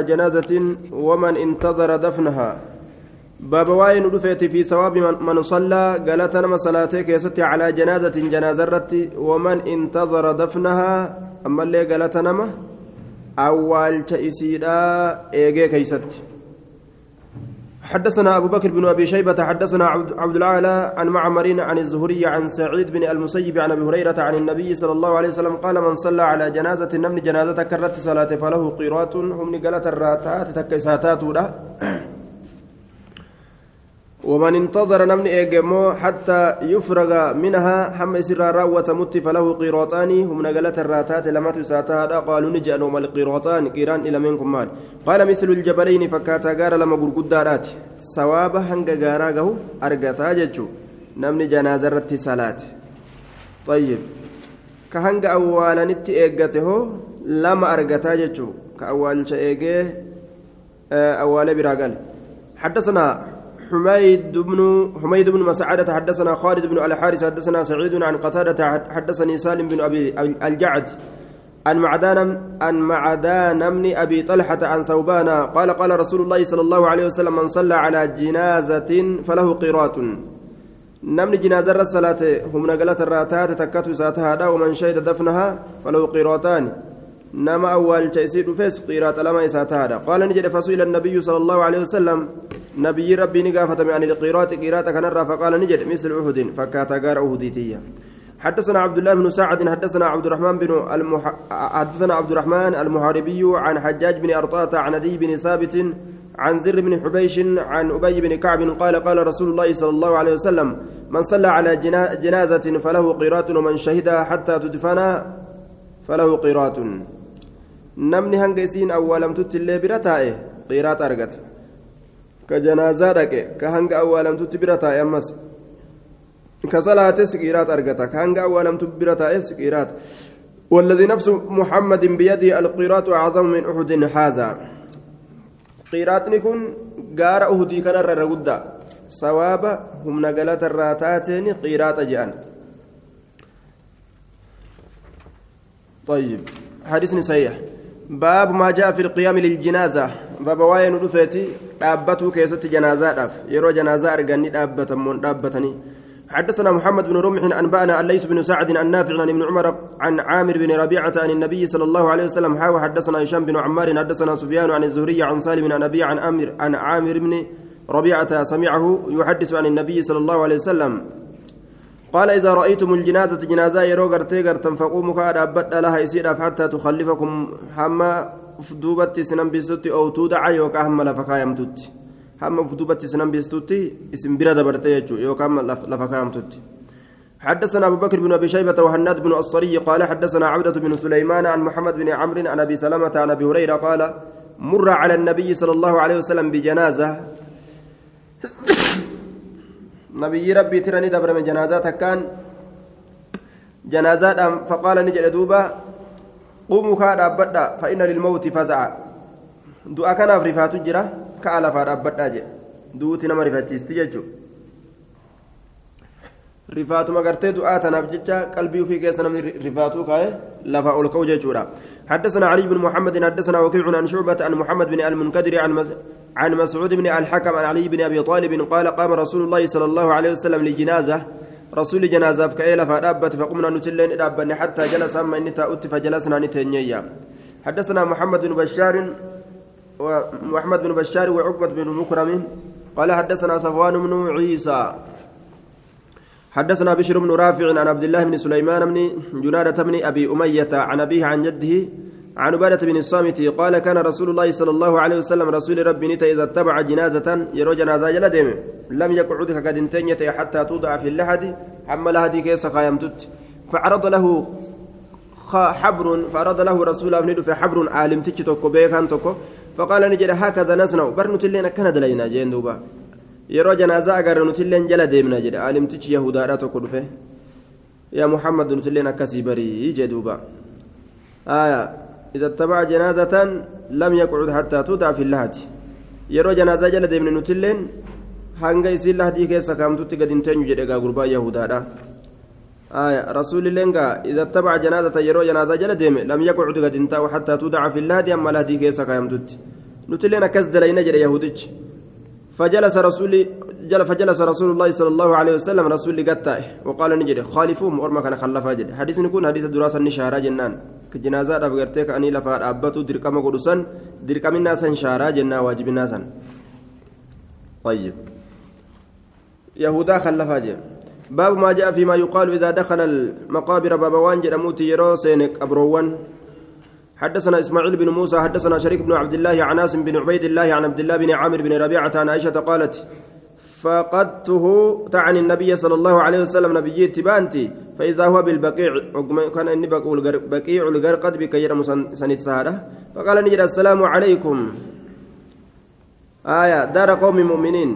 جنازة ومن انتظر دفنها. باب واين رفيت في ثواب من صلى. قالت نما صلاتك يا على جنازة جنازة رتي. ومن انتظر دفنها. أما اللي قالت نما أول تأسيدا إيجي كيستي حدثنا أبو بكر بن أبي شيبة حدثنا عبد الأعلى عن معمر عن الزهري عن سعيد بن المسيب عن أبي هريرة عن النبي صلى الله عليه وسلم قال من صلى على جنازة النمل جنازة كرت صلاة فله قيرات هم نقلت الراتات تكساتات ومن انتظر نمن إيجمو حتى يفرغ منها حم سر راوة مت فله قيراطان هم نقلت الراتات لما تساتها قالوا نجأ وما القيراطان قيران إلى منكم مال. قال مثل الجبلين فكاتا قال لما قرقدارات. سواب هنگ قاراغه أرقتا ججو. نمن جنازة صلاة طيب. كهنگ أولا نت إيجته لما أرقتا ججو. كأول شيء أول براغل. حدثنا حميد بن حميد بن مسعدة حدثنا خالد بن الحارث حدثنا سعيد عن قتادة حدثني سالم بن أبي الجعد عن معدان عن معدان بن أبي طلحة عن ثوبان قال قال رسول الله صلى الله عليه وسلم من صلى على جنازة فله قيرات. نمني جنازة الصلاة هم نقلت الراتات تكتو ساتها ومن شهد دفنها فله نما أول تيسير فيس قيرات لما يساتها قال نجد فسئل النبي صلى الله عليه وسلم نبي ربي نقافة عن القيرات قيرات كنرى فقال نجد مثل أحد فكاتا غار أهديتية حدثنا عبد الله بن سعد حدثنا عبد الرحمن بن المح... حدثنا عبد الرحمن المحاربي عن حجاج بن أرطاة عن أبي بن ثابت عن زر بن حبيش عن أبي بن كعب قال قال رسول الله صلى الله عليه وسلم من صلى على جنازة فله قيرات ومن شهدها حتى تدفن فله قيرات namni hanga isiin awwaalamtutti illee bira taa'e qiiraat argata ka janaazaa dhaqe ka hanga awwaalamtutti bira taa'e ammas ka salaates qiiraat argata ka hanga awwaalamtu bira taa'es qiiraat والذي نفس محمد بيده القيرات أعظم من أحد هذا قيرات نكون قار أهدي كان الرغدة سواب هم نقلت الراتاتين قيرات جان طيب حديث صحيح باب ما جاء في القيام للجنازة. باب واين رفيتي دابته كيست جنازة داف. يرو جنازة أرغني دابة من دابتني. حدثنا محمد بن رمح أنبأنا عن ليس بن سعد عن نافع عن ابن عمر عن عامر بن ربيعة عن النبي صلى الله عليه وسلم. حاو حدثنا هشام بن عمار حدثنا سفيان عن الزهري عن سالم عن أبي عن عامر عن عامر بن ربيعة سمعه يحدث عن النبي صلى الله عليه وسلم. قال إذا رأيتم الجنازة جنازة يرو غرتي غرتم فقوموا كأدابت لها يسير حتى تخلفكم حما فدوبت سنن بيستي أو تودع يوكا هم لفكايمتوت حما فدوبت سنن بيستوتي اسم برا دبرتي يوكا هم لفكايمتوت حدثنا أبو بكر بن أبي شيبة وهناد بن الصري قال حدثنا عبدة بن سليمان عن محمد بن عمرو عن أبي سلمة عن أبي هريرة قال مر على النبي صلى الله عليه وسلم بجنازة. نبي ربي تراني دبر من جنازات كان جنازات فقال نجد دوبا قوموا كادابدا فإن للموت فزعا. دعاء كان فرفات جرا كألا فادابدا جي. دوتي نما رفاتشيستي ججو rifaatuma gartee du'aa tanaaf jecha qalbii ofii keessa namni rifaatuu kaa'e lafa ol ka'u jechuudha. حدثنا علي بن محمد حدثنا وكيع عن شعبة عن محمد بن المنكدر عن عن مسعود بن الحكم عن علي بن أبي طالب قال قام رسول الله صلى الله عليه وسلم لجنازة. رسول جنازة فكيل فدابت فقمنا نتلين دابن حتى جلس أما إني تأت فجلسنا نتنيا حدثنا محمد بن بشار ومحمد بن بشار وعقبة بن مكرم قال حدثنا صفوان بن عيسى. حدثنا بشر بن رافع عن عبد الله بن سليمان بن جنادة بن أبي أمية عن أبيه عن جده عن عبادة بن الصامت قال كان رسول الله صلى الله عليه وسلم رسول ربي نتا إذا اتبع جنازة يرو جنازة جلدهم لم يقعد كقد حتى توضع في اللحد حمل هدي كيس قايمتت فعرض له حبر فعرض له رسول الله في حبر عالم تجي توكو بيكان فقال نجد هكذا نصنع. برنت لنا كند لنا جين دوبا. Yeroo janaazaa agarre nutilleen jala deemna jedhe aalimtichi yahudaadha tokko dhufe yaa muhammad nutilleen akkasii barii jee duuba aya إذا اتبع جنازة لم يقعد حتى تودع في اللهج يرو جنازة جل ديمن نتلين hanga isiin lahdii keessa kaamtutti gad hin teenyu jedhe gaa gurbaa yahudaadha آية رسول الله إذا اتبع جنازة يرو جنازة جل ديم لم يقعد قد انتهى حتى تودع في اللهدي أما لهدي كيسا كيمتت نتلين كز دلينا جري يهودج فجلس رسول جل فجلس رسول الله صلى الله عليه وسلم رسول قتاه وقال نجري خالفوهم ورما كان خلفا جري حديث نكون حديث دراسة نشارة جنان. كجنازة أفقرتك أني لفار أبتو دركما قدسا دركم الناس شارة جنا واجب الناس طيب. يهودا خلفا جري باب ما جاء فيما يقال إذا دخل المقابر باب وانجر موتي يرو سينك أبروان حدثنا إسماعيل بن موسى حدثنا شريك بن عبد الله عن عاصم بن عبيد الله عن عبد الله بن عامر بن ربيعة عن عائشة قالت فقدته تعني النبي صلى الله عليه وسلم نبي تبانتي فإذا هو بالبقيع كان إني بقول بقيع الغرقد بك يرم سنت سهرة. فقال نجد السلام عليكم. آية دار قوم مؤمنين.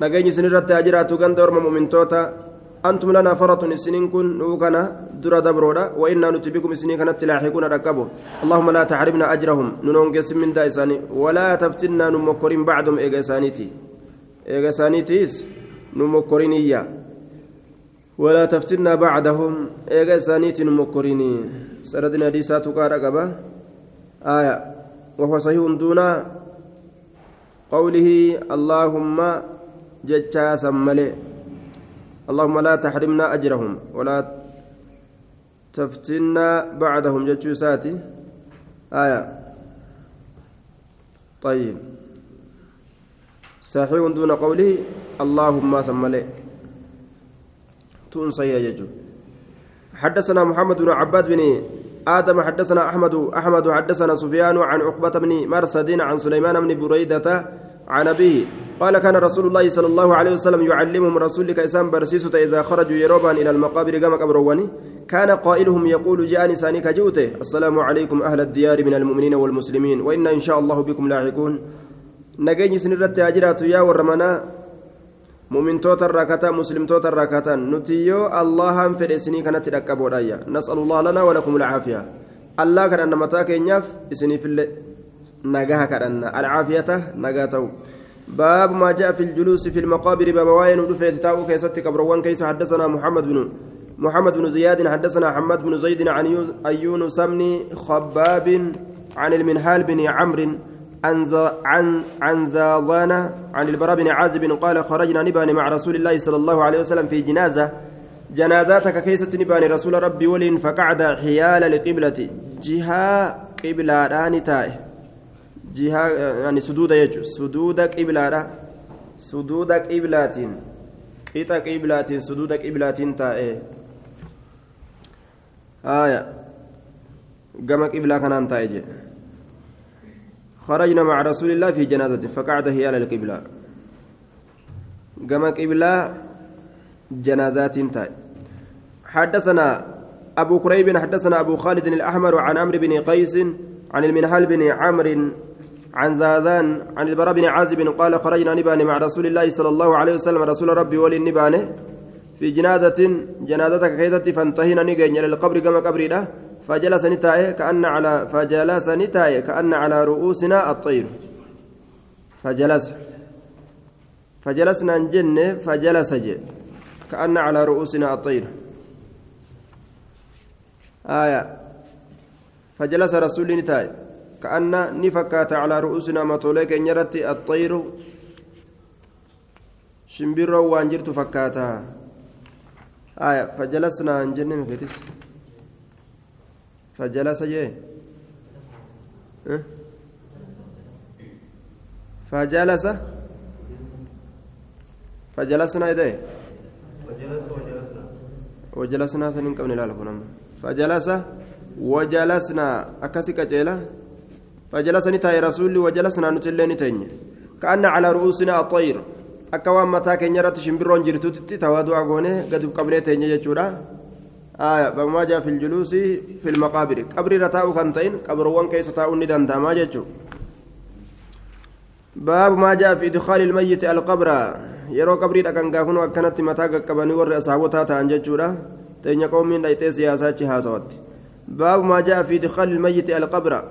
نجيني سنرت أجرات غندور مؤمن توتا. أنتم لنا فرط السنين كن نوكنا درا دبرودا وإنا نتبكم السنين كانت لاحقون ركبوا اللهم لا تحرمنا أجرهم ننونجس من دايساني ولا تفتنا نمكرين بعدهم إيجاسانيتي إيجاسانيتيس نمكرين ولا تفتنا بعدهم إيجاسانيتي نمكرين سردنا دي ساتوكا رقبة آية وهو صحيح دون قوله اللهم جتشا سملي اللهم لا تحرمنا أجرهم ولا تفتنا بعدهم جتشو ساتي؟ آية. طيب. صحيح دون قوله اللهم سملي تنصي يجو حدثنا محمد بن عباد بن آدم حدثنا أحمد أحمد حدثنا سفيان عن عقبة بن مرثد عن سليمان بن بريدة عن أبيه قال كان رسول الله صلى الله عليه وسلم يعلمهم رسولك إسام برسيسة إذا خرجوا يروبان إلى المقابر كما قبرواني كان قائلهم يقول جاءني سانيك جوته السلام عليكم أهل الديار من المؤمنين والمسلمين وإنا إن شاء الله بكم لاحقون. نجيني سنرت أجرات يا ورمنا مؤمن توتا الراكتا مسلم توتا الراكتا نتيو الله فر إسني كانت تركبوا نسأل الله لنا ولكم العافية. الله كان أن متاك ينف إسني في نجاها كان العافية نجاته باب ما جاء في الجلوس في المقابر باب واين ودفيت تاو كيست كبروان كيس حدثنا محمد بن محمد بن زياد حدثنا حماد بن زيد عن يونس بن خباب عن المنهال بن عمرو عن عن زاضان عن البراء بن عازب قال خرجنا نبان مع رسول الله صلى الله عليه وسلم في جنازة. جنازاتك كيست نبان رسول ربي ولين فقعد حيال القبلة جهة قبلة تائه jihaa yani suduuda jechuun suduuda qiblaadha suduuda qiblaatiin qixa qiblaatiin suduuda qiblaatiin taa'ee haaya gama qiblaa kanaan taa'e jedhe خرجنا مع رسول الله في جنازة فقعد هي على القبلة كما قبلة جنازات تاي حدثنا أبو كريب حدثنا أبو خالد الأحمر عن عمرو بن قيس عن المنهال بن عمرو عن زاذان عن البراء بن عازب قال خرجنا نبان مع رسول الله صلى الله عليه وسلم. رسول ربي ولي النبان في جنازة جنازتك كيست فانتهينا نجين إلى القبر كما قبرنا فجلس نتاي كأن على فجلس نتاي كأن على رؤوسنا الطير. فجلس. فجلسنا نجن فجلس جي كأن على رؤوسنا الطير. آية. فجلس رسول نتاي كأن نفكات على رؤوسنا مطوليك نيرت الطير شمبيرو وانجرت فكاتا. آية فجلسنا عن جنة مكتس فجلس أه؟ فجلس. فجلسنا إيديه وجلسنا سنين قبل لا فجلس. وجلسنا. أكسي كجيلة فجلسني تاي رسولي وجلسنا نتلين تيني كأن على رؤوسنا الطير akka waan mataa keenya irratti shimbirroon jirtutti tawaadu'a goone gadi qabnee teenya jechuudha babumaa jaa fil juluusi fil maqaabiri qabriirra taa'u kan ta'in qabroowwan keessa taa'uun ni danda'amaa jechuudha baabu maa jaa fi idkaali ilmayyiti alqabra yeroo qabrii dhaqan gaafunu akkanatti mataa qaqqabanii warri asaabotaa ta'an jechuudha teenya qoomiin dhayxee siyaasachi haasawatti baabu maa jaa fi idkaali ilmayyiti alqabra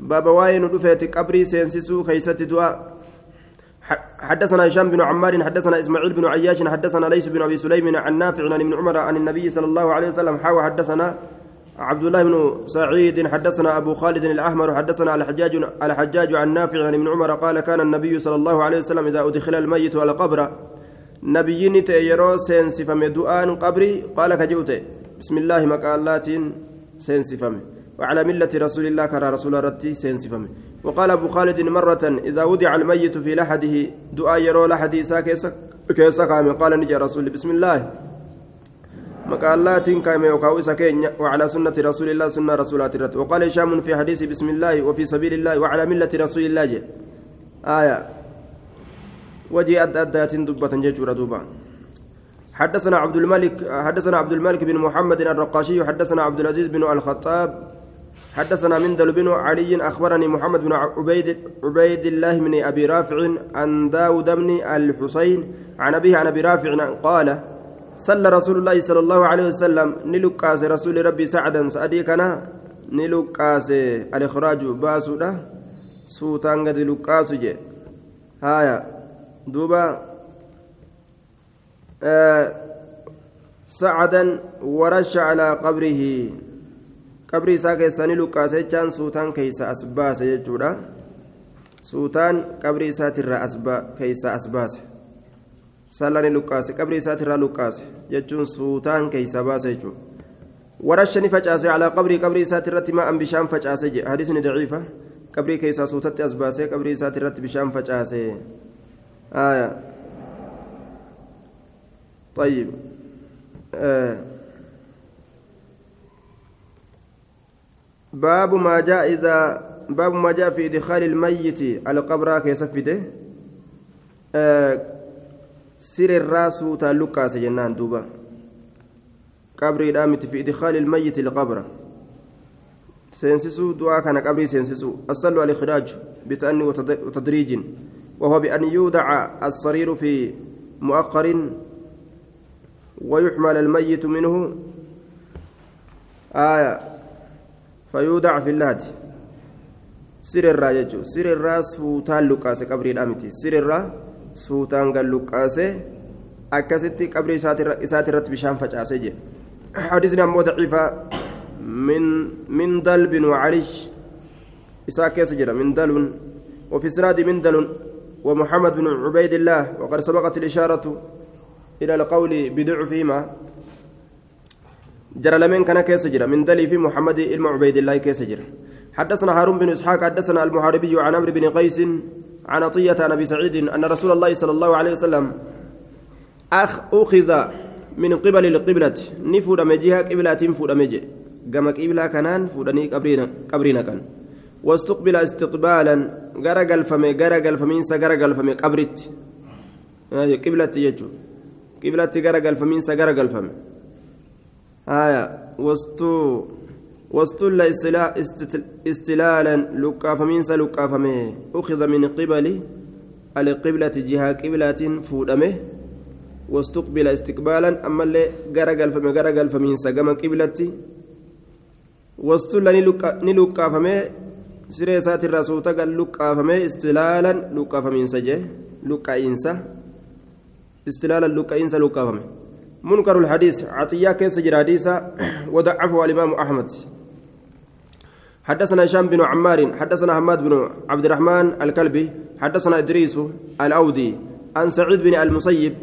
باب واين دفيت قبري سينسسو كيست دعاء حدثنا هشام بن عمار حدثنا اسماعيل بن عياش حدثنا ليس بن ابي سليم عن نافع عن ابن عمر عن النبي صلى الله عليه وسلم حاوى حدثنا عبد الله بن سعيد حدثنا أبو خالد الأحمر حدثنا الحجاج الحجاج عن نافع عن ابن عمر قال كان النبي صلى الله عليه وسلم إذا أدخل الميت على قبر نبيين يرو سينسفم دعاء قبري قال كجوت بسم الله مقالات سينسفم وعلى ملة رسول الله كرى رسول رتي سينسفم. وقال أبو خالد مرة إذا وضع الميت في لحده دعاء يرو لحدي كيسا قال نجي رسول بسم الله. مقالات كما يوكاو سكين وعلى سنة رسول الله سنة رسولات الرت. وقال هشام في حديث بسم الله وفي سبيل الله وعلى ملة رسول الله. جي. آية. وجي أد أدات دبة جيجور دوبا حدثنا عبد الملك حدثنا عبد الملك بن محمد الرقاشي حدثنا عبد العزيز بن الخطاب حدثنا مندل بن علي أخبرني محمد بن عبيد عبيد الله بن أبي رافع عن داود بن الحسين عن أبيه عن أبي رافع قال صلى رسول الله صلى الله عليه وسلم نلقاس رسول ربي سعدا سعدي كان نلقاس الإخراج باسودا سوتان قد لقاس جي. هايا دوبا آه سعدا ورش على قبره. Qabrii isaa keessaa ni luqqaase jechaan suutaan keeysa as baase jechuudha suutaan qabrii isaatirraa keeysa as baase sallani luqqaase qabrii isaatirraa luqqaase jechuun suutaan keeysa baase jechuudha warasha ni facaase alaa qabrii qabrii isaatirratti maa'an bishaan facaase jedhe hadisni daciifa qabrii keeysaa suutatti as baasee qabrii isaatirratti bishaan facaase آية طيب آه باب ما جاء إذا باب ما جاء في إدخال الميت على قبره كيسفته آه سر الرأس تلقى سجنان دوبا. قبر دامت في إدخال الميت القبر سينسسو دعاء كان قبري سينسسو. على الإخراج بتأني وتدريج وهو بأن يودع الصرير في مؤخر ويحمل الميت منه. آية. فيودع في اللات سر الرا يجو. سر الرا سوتان لقاس قبري الأمتي سر الرا سوتان قال لقاس أكستي قبري إساترت بشام فجأسي حديثنا مو ضعيفة. من من دلب وعرش. إساك سجرة من دل وفي سناد من دل ومحمد بن عبيد الله. وقد سبقت الإشارة إلى القول بضعفهما. جرى لمن كان كيسجر من دلي في محمد إلما عبيد الله كيسجر حدثنا هارون بن إسحاق حدثنا المحاربي عن عمرو بن قيس عن عطية عن أبي سعيد أن رسول الله صلى الله عليه وسلم أخ أخذ من قبل القبلة. نفود مجيها قبلة فود مجي قام قبلة كنان فودني قبرنا قبرنا كان. واستقبل استقبالا غرقل فمي غرقل فمينسا غرقل فمي قبرت. قبلة يجو. قبلة غرقل فمينسا غرقل فمي آية. وستو واستل استلالا لقا فمينسا لقا فمي أخذ من قبل القبلة جهة قبلة فودمه. واستقبل استقبالا. أما اللي غرقل فمي غرقل فمينسا قم قبلتي واستل نلقا فمي siree isaatirraa suuta gal luqqaafamee istilaalan luqqaafamiinsa jee luqqa'iinsa istilaalan luqqa'iinsa luqqaafame منكر الحديث عطية كيس جراديسة وضعفه الإمام أحمد. حدثنا هشام بن عمار حدثنا حماد بن عبد الرحمن الكلبي حدثنا إدريس الأودي عن سعيد بن المسيب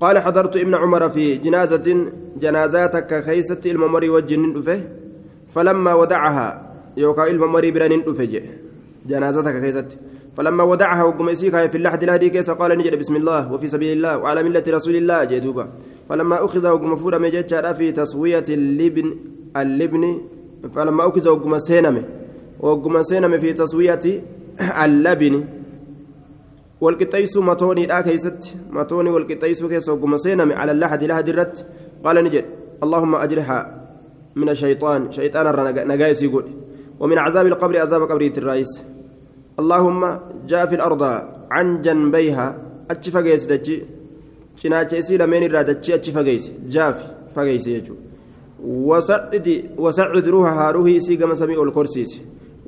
قال حضرت ابن عمر في جنازة جنازاتك كيست الممر والجنين فلما ودعها يوكا إلما مري برانين أفجع جنازتك كيست فلما ودعها وقم إسيكا في اللحد الهدي كيس قال نجد بسم الله وفي سبيل الله وعلى ملة رسول الله جدوبا فلما أخذ وقم فورا مجد في تسوية اللبن اللبن فلما أخذ وقم سينمه وقم سينمه في تسوية اللبن. والقطيس متوني لا كيست متوني والقطيس كيس وقم سينمه على اللحد الهدي الرت قال نجد اللهم أجرها من الشيطان. شيطان نجايس يقول. ومن عذاب القبر عذاب قبرية الرئيس اللهم جاء في الأرض عن جنبيها أتش فقيس دجي شناچ إسي لمن الرادتش أتش فقيس جاف فقيس يجو وسعد وسعد روحها روحي إسي كما سميع الكرسيس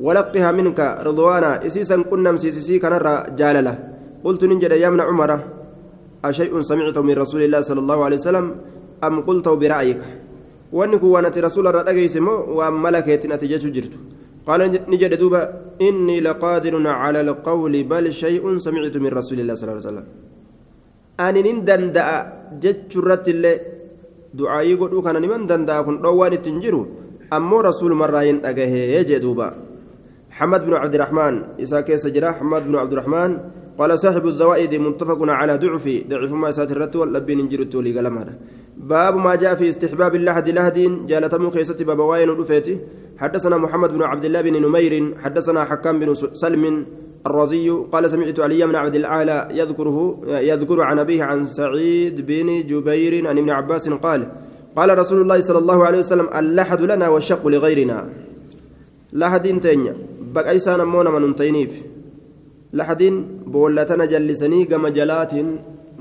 ولقها منك رضوانا إسي سن كنم سيسي كان جالله قلت ننجد ابن عمر أشيء سمعته من رسول الله صلى الله عليه وسلم أم قلته برأيك wanni kun waan ati rasuula irraa dhageyse moo waan قال نجد دوبا إني لقادر على القول بل شيء سمعت من رسول الله صلى الله عليه وسلم. أني نندن جتشرت اللي دعائي قلوا كان نمن دندأ كن روان تنجرو أمو رسول مرأين أجاه يجي دوبا. حمد بن عبد الرحمن إسا كيس حمد بن عبد الرحمن قال صاحب الزوائد متفق على ضعف ضعف ما سات الرت واللبين نجر التولي قال باب ما جاء في استحباب اللحد لهد جالتم خيست باب واين ودفيتي حدثنا محمد بن عبد الله بن نمير حدثنا حكام بن سلم الرازي قال سمعت علي بن عبد الأعلى يذكره يذكر عن أبيه عن سعيد بن جبير عن ابن عباس قال قال رسول الله صلى الله عليه وسلم اللحد لنا والشق لغيرنا. لحد تنيا بقى إسانا مونا من تينيف لحد بولتنا جلات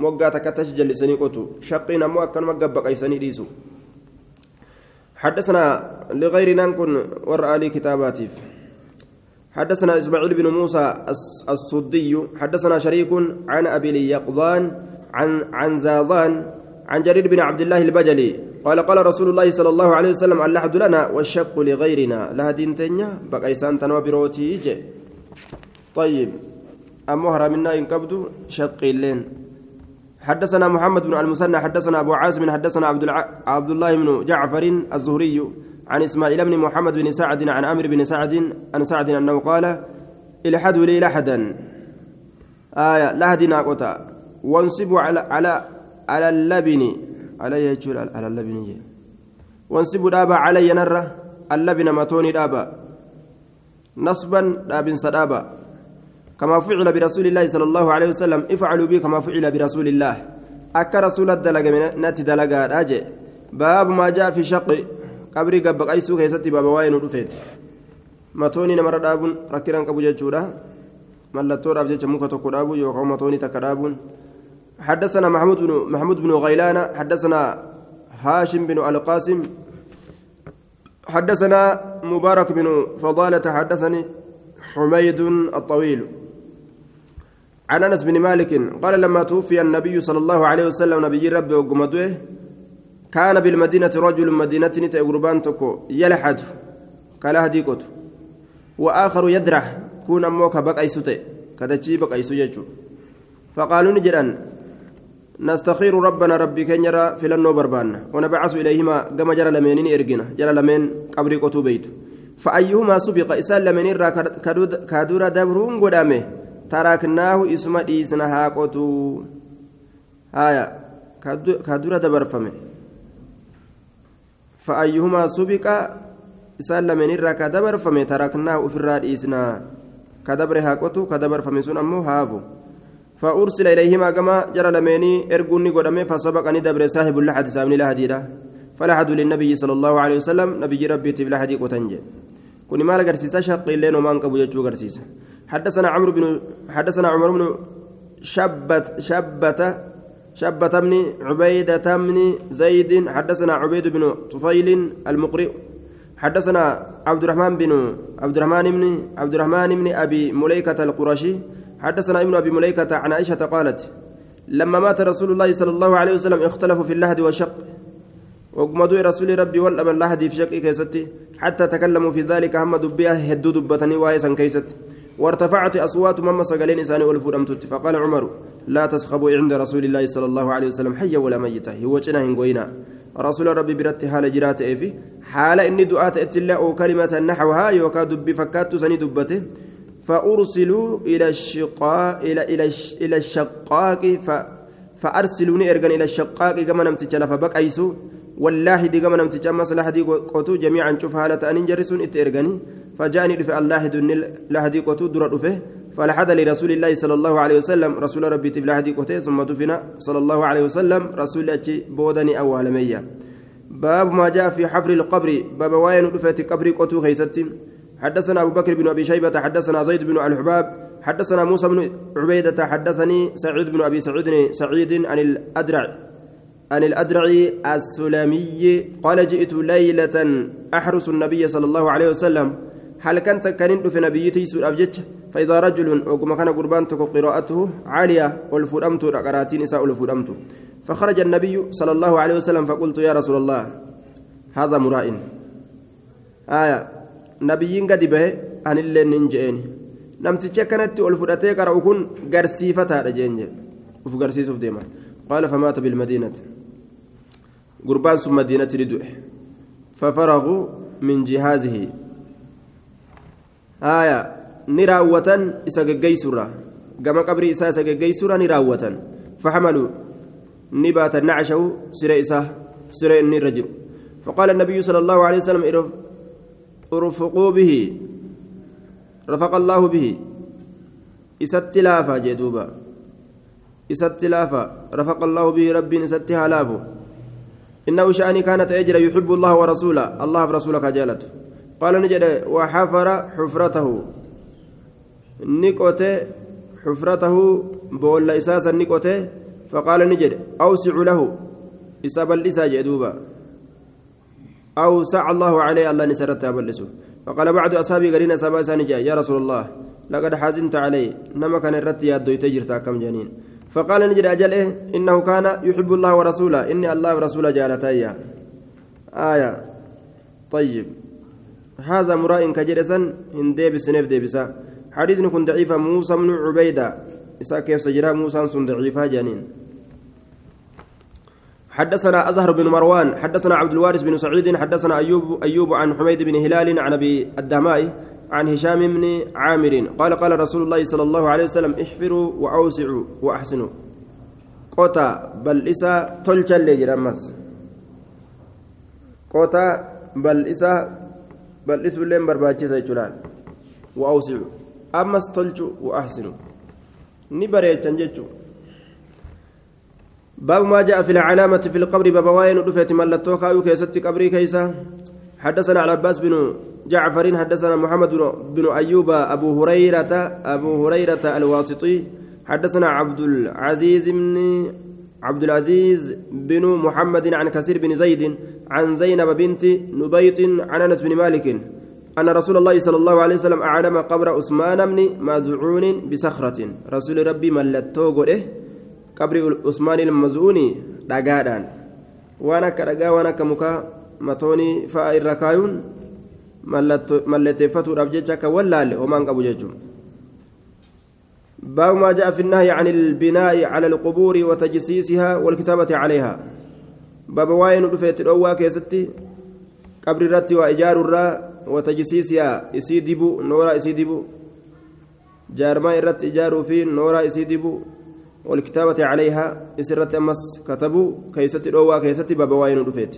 موقع تكتش جلسني قطو. شقينا مو أكن مقا بقى إساني ديسو. حدثنا لغيرنا نكون ورأى لي كتاباتي حدثنا إسماعيل بن موسى الصدي حدثنا شريك عن أبي اليقظان عن عن زاضان عن جرير بن عبد الله البجلي. قال قال رسول الله صلى الله عليه وسلم اللحد لنا والشق لغيرنا. لا دين تنيا بقى إسان تنوى بروتي طيب. أمو هرمنا إن كبدو شق اللين. حدثنا محمد بن المثنى حدثنا أبو عاصم حدثنا عبد, الع... عبد الله بن جعفر الزهري عن إسماعيل بن محمد بن سعد عن عامر بن سعد عن سعد أنه قال الحد لي لحدا. آية لحد ناقوتا. وانصبوا على على على اللبن. على يجول على اللبن وانصبوا دابا علي نرى اللبن متوني دابا. نصبا دابن سدابا كما فعل برسول الله صلى الله عليه وسلم افعلوا به كما فعل برسول الله. أكا رسول الدلقة من نتي دلقة أجي باب ما جاء في شق. قبري قبق أي سوق يستي باب واين ودفيت. متوني نمر دابون ركيران قبو جيتشورا. ملتو راب جيتش موكا تكو دابو يوكو متوني تكا دابون. حدثنا محمود بن محمود بن غيلان حدثنا هاشم بن القاسم. حدثنا مبارك بن فضالة حدثني حميد الطويل. عن أنس بن مالك قال لما توفي النبي صلى الله عليه وسلم نبي ربي وقمدوه كان بالمدينة رجل مدينة تقربان تكو يلحد كالهدي قطو وآخر يدرح كون أموك بقى يسوتي كدتشي بقى يسوجيجو فقالوا نجران نستخير ربنا ربي كنيرا في لنو بربانا ونبعث إليهما كما جرى لمنين إرجنا جرى لمن قبري قطو بيتو فأيهما سبق؟ إسال لمن را كادورا دبرون قدامه. تركناه اسم ديسنا هاقوتو هايا كادورا دبرفمه فأيهما سبق إسال لمن را كدبرفمه تركناه أفراد إسنا كدبر هاقوتو كدبرفمه سن أمو هافو فأرسل إليهما كما جرى لمني إرقوني قدامه فسبقني دبر صاحب اللحد سامني لهديرا فلحد للنبي صلى الله عليه وسلم نبي ربي تبلا حديق وتنجي كن مال غرسيسا شق لين ومان قبو يجو غرسيسا حدثنا عمرو بن حدثنا عمر بن شبت شبت شبت بن عبيدة بن زيد حدثنا عبيد بن طفيل المقرئ حدثنا عبد الرحمن بن عبد الرحمن بن عبد الرحمن بن أبي مليكة القرشي حدثنا ابن أبي مليكة عن عائشة قالت لما مات رسول الله صلى الله عليه وسلم اختلفوا في اللحد والشق وقمدوا رسول ربي والأب اللحد في شق كيستي حتى تكلموا في ذلك هم دبيا هدو دبتني وايسا كيست. وارتفعت أصوات مما سقلين إساني والفرمتت فقال عمر لا تسخبوا عند رسول الله صلى الله عليه وسلم حيا ولا ميتا. هو هنقوينا رسول ربي برت حال جرات إفي حال إني دعاة إتلا أو كلمة نحوها يوكا دبي فكات سني دبته. فأرسلوا إلى الشقاء إلى إلى إلى الشقاق. ف فأرسلوني إرجان إلى الشقاق. كما نمت فبك أيسو والله دي كما نمت مصلحة دي قوتو جميعا شوف حالة أن جرسون إترجاني فجاني دفع الله دون لهدي قوتو در دفه فلحد لرسول الله صلى الله عليه وسلم رسول ربي تبلا هدي قوتي ثم دفن صلى الله عليه وسلم رسول أتي بودني أول مية. باب ما جاء في حفر القبر باب واين دفت قبر قوتو خيستي حدثنا أبو بكر بن أبي شيبة حدثنا زيد بن الحباب حدثنا موسى بن عبيدة حدثني سعيد بن أبي سعيد سعيد عن الأدرع. عن الأدرع السلمي قال جئت ليلة أحرس النبي صلى الله عليه وسلم. هل كنت كان في نبيتي سور أبجت فإذا رجل وكما كان قربان قراءته عالية والفرمت قراتين نساء ألفرمت. فخرج النبي صلى الله عليه وسلم فقلت يا رسول الله هذا مرائن. آية نبيين قد به أن اللي ننجئني. namtichi akkanatti ol fudhatee qara'u kun garsiifataadha jeenje uf garsiisuuf ni du'e fafaraguu min jihaazihi haya ni raawwatan isa geggeysurra gama qabrii isaa isa geggeysurra ni raawwatan faxamaluu ni baatan nacashahu sire isaa sire inni irra jiru فقال النبي صلى الله عليه وسلم ارفقوا به رفق الله به إسات لافا جدوبا إسات لافا رفق الله به ربي إسات هلافو إنه شأني كانت أجرى يحب الله ورسوله الله ورسولك جالته قال نجد وحفر حفرته نكوته حفرته بول إساسا نكوته فقال نجد أوسع له إساب الإسا جدوبا أوسع الله عليه الله نسرتها بلسه فقال بعض أصحابي قرين أصحاب سانجا يا رسول الله لقد حزنت علي نما كان الرتي يدوي تجرت كم جنين. فقال نجد أجل إيه؟ إنه كان يحب الله ورسوله. إني الله ورسوله جالتايا آية. طيب. هذا مراء كجرسا إن ديبس نف ديبسا. حديث كن ضعيفة موسى بن عبيدة. إسا كيف سجرا موسى سن ضعيفة جنين. حدثنا أزهر بن مروان. حدثنا عبد الوارث بن سعيد. حدثنا أيوب أيوب عن حميد بن هلال عن أبي الدماء عن هشام بن عامر قال قال رسول الله صلى الله عليه وسلم احفروا وأوسعوا وأحسنوا. قوتا بل إسا تلجا لجرمس قوتا بل إسا بل إسا بلين برباجي سيجلال. وأوسعوا. أمس تلجوا وأحسنوا. نبريتشن جيتشو باب ما جاء في العلامة في القبر باب وين رفعت ملتوك أو كيست قبري كيسا. حدثنا على عباس بن جعفر حدثنا محمد بن أيوب أبو هريرة أبو هريرة الواسطي حدثنا عبد العزيز بن عبد العزيز بن محمد عن كثير بن زيد عن زينب بنت نبيط عن أنس بن مالك أن رسول الله صلى الله عليه وسلم أعلم قبر عثمان بن مزعون بصخرة. رسول ربي usmaan ilmazuuni dhagaadhaan waan akka dhagaa waan akka mukaa matoonii fa'a irra kaayuun mallatteeffatuudhaaf jecha akka wallaalle homaan qabu jechuudha. باب ما جاء في النهي عن البناء على القبور وتجسيسها والكتابة عليها باب واين رفيت الأوى كيستي قبر الرت وإيجار الرا وتجسيسها إسيدبو نورا إسيدبو جارما الرت إيجار في نورا إسيدبو والكتابة عليها إسرت أمس كتبوا كيست الأوى كيست بابوين رفيت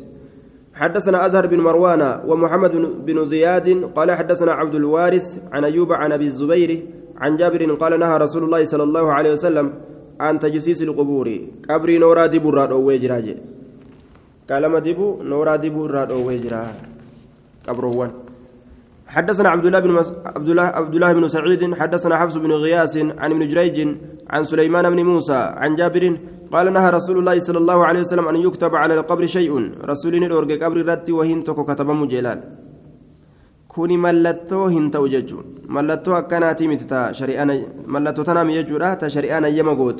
حدثنا أزهر بن مروان ومحمد بن زياد قال حدثنا عبد الوارث عن أيوب عن أبي الزبير عن جابر قال نهى رسول الله صلى الله عليه وسلم عن تجسيس القبور. قبري نورا ديبو راد أو ويجراجي. قال ما ديبو؟ نورا ديبو راد أو ويجرا قبروان حدثنا عبد الله بن مس... عبد الله عبد الله بن سعيد حدثنا حفص بن غياث عن ابن جريج عن سليمان بن موسى عن جابر قال نهى رسول الله صلى الله عليه وسلم أن يكتب على القبر شيء. رسول أورج قبر رتي وهن تكو كتب مجلال كوني ملتو هن توججون ملتو اكناتي متتا شريانا ملتو تنام يجورا تا شريانا يما غوت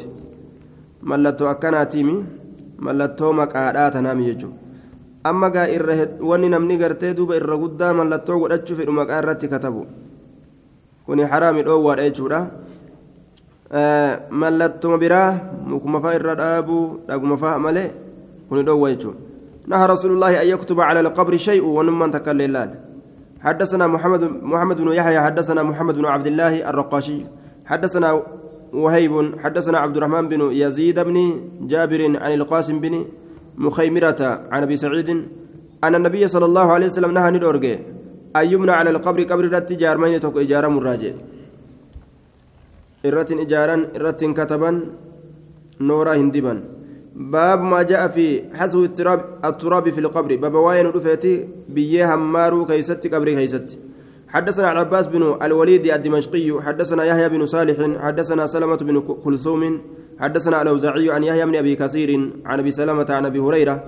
ملتو اكناتي ملتو مقادا تنام يجو amma gaa irra wanni namni gartee duuba irra guddaa mallattoo godhachuu fedhu maqaa irratti katabu kuni haraami dhoowwaadha jechuudha mallattuma biraa mukuma fa'a irra dhaabuu dhaguma fa'a malee kuni dhoowwa jechuudha نهى رسول الله أن يكتب على القبر شيء ونمان تكلل حدثنا محمد محمد بن يحيى حدثنا محمد بن عبد الله الرقاشي حدثنا وهيب حدثنا عبد الرحمن بن يزيد بن جابر عن القاسم بن مخيمرة عن أبي سعيد أن النبي صلى الله عليه وسلم نهى ندورجي أن يمنع على القبر قبر رت جارمين تكو إجارة مراجع. إرة إجارا إرة كتبا نورا هندبا باب ما جاء في حسو التراب التراب في القبر. باب واين رفيتي بيه همارو كيست قبر كيست. حدثنا العباس بن الوليد الدمشقي حدثنا يحيى بن صالح حدثنا سلمة بن كلثوم حدثنا الأوزاعي عن يحيى بن أبي كثير عن أبي سلمة عن أبي هريرة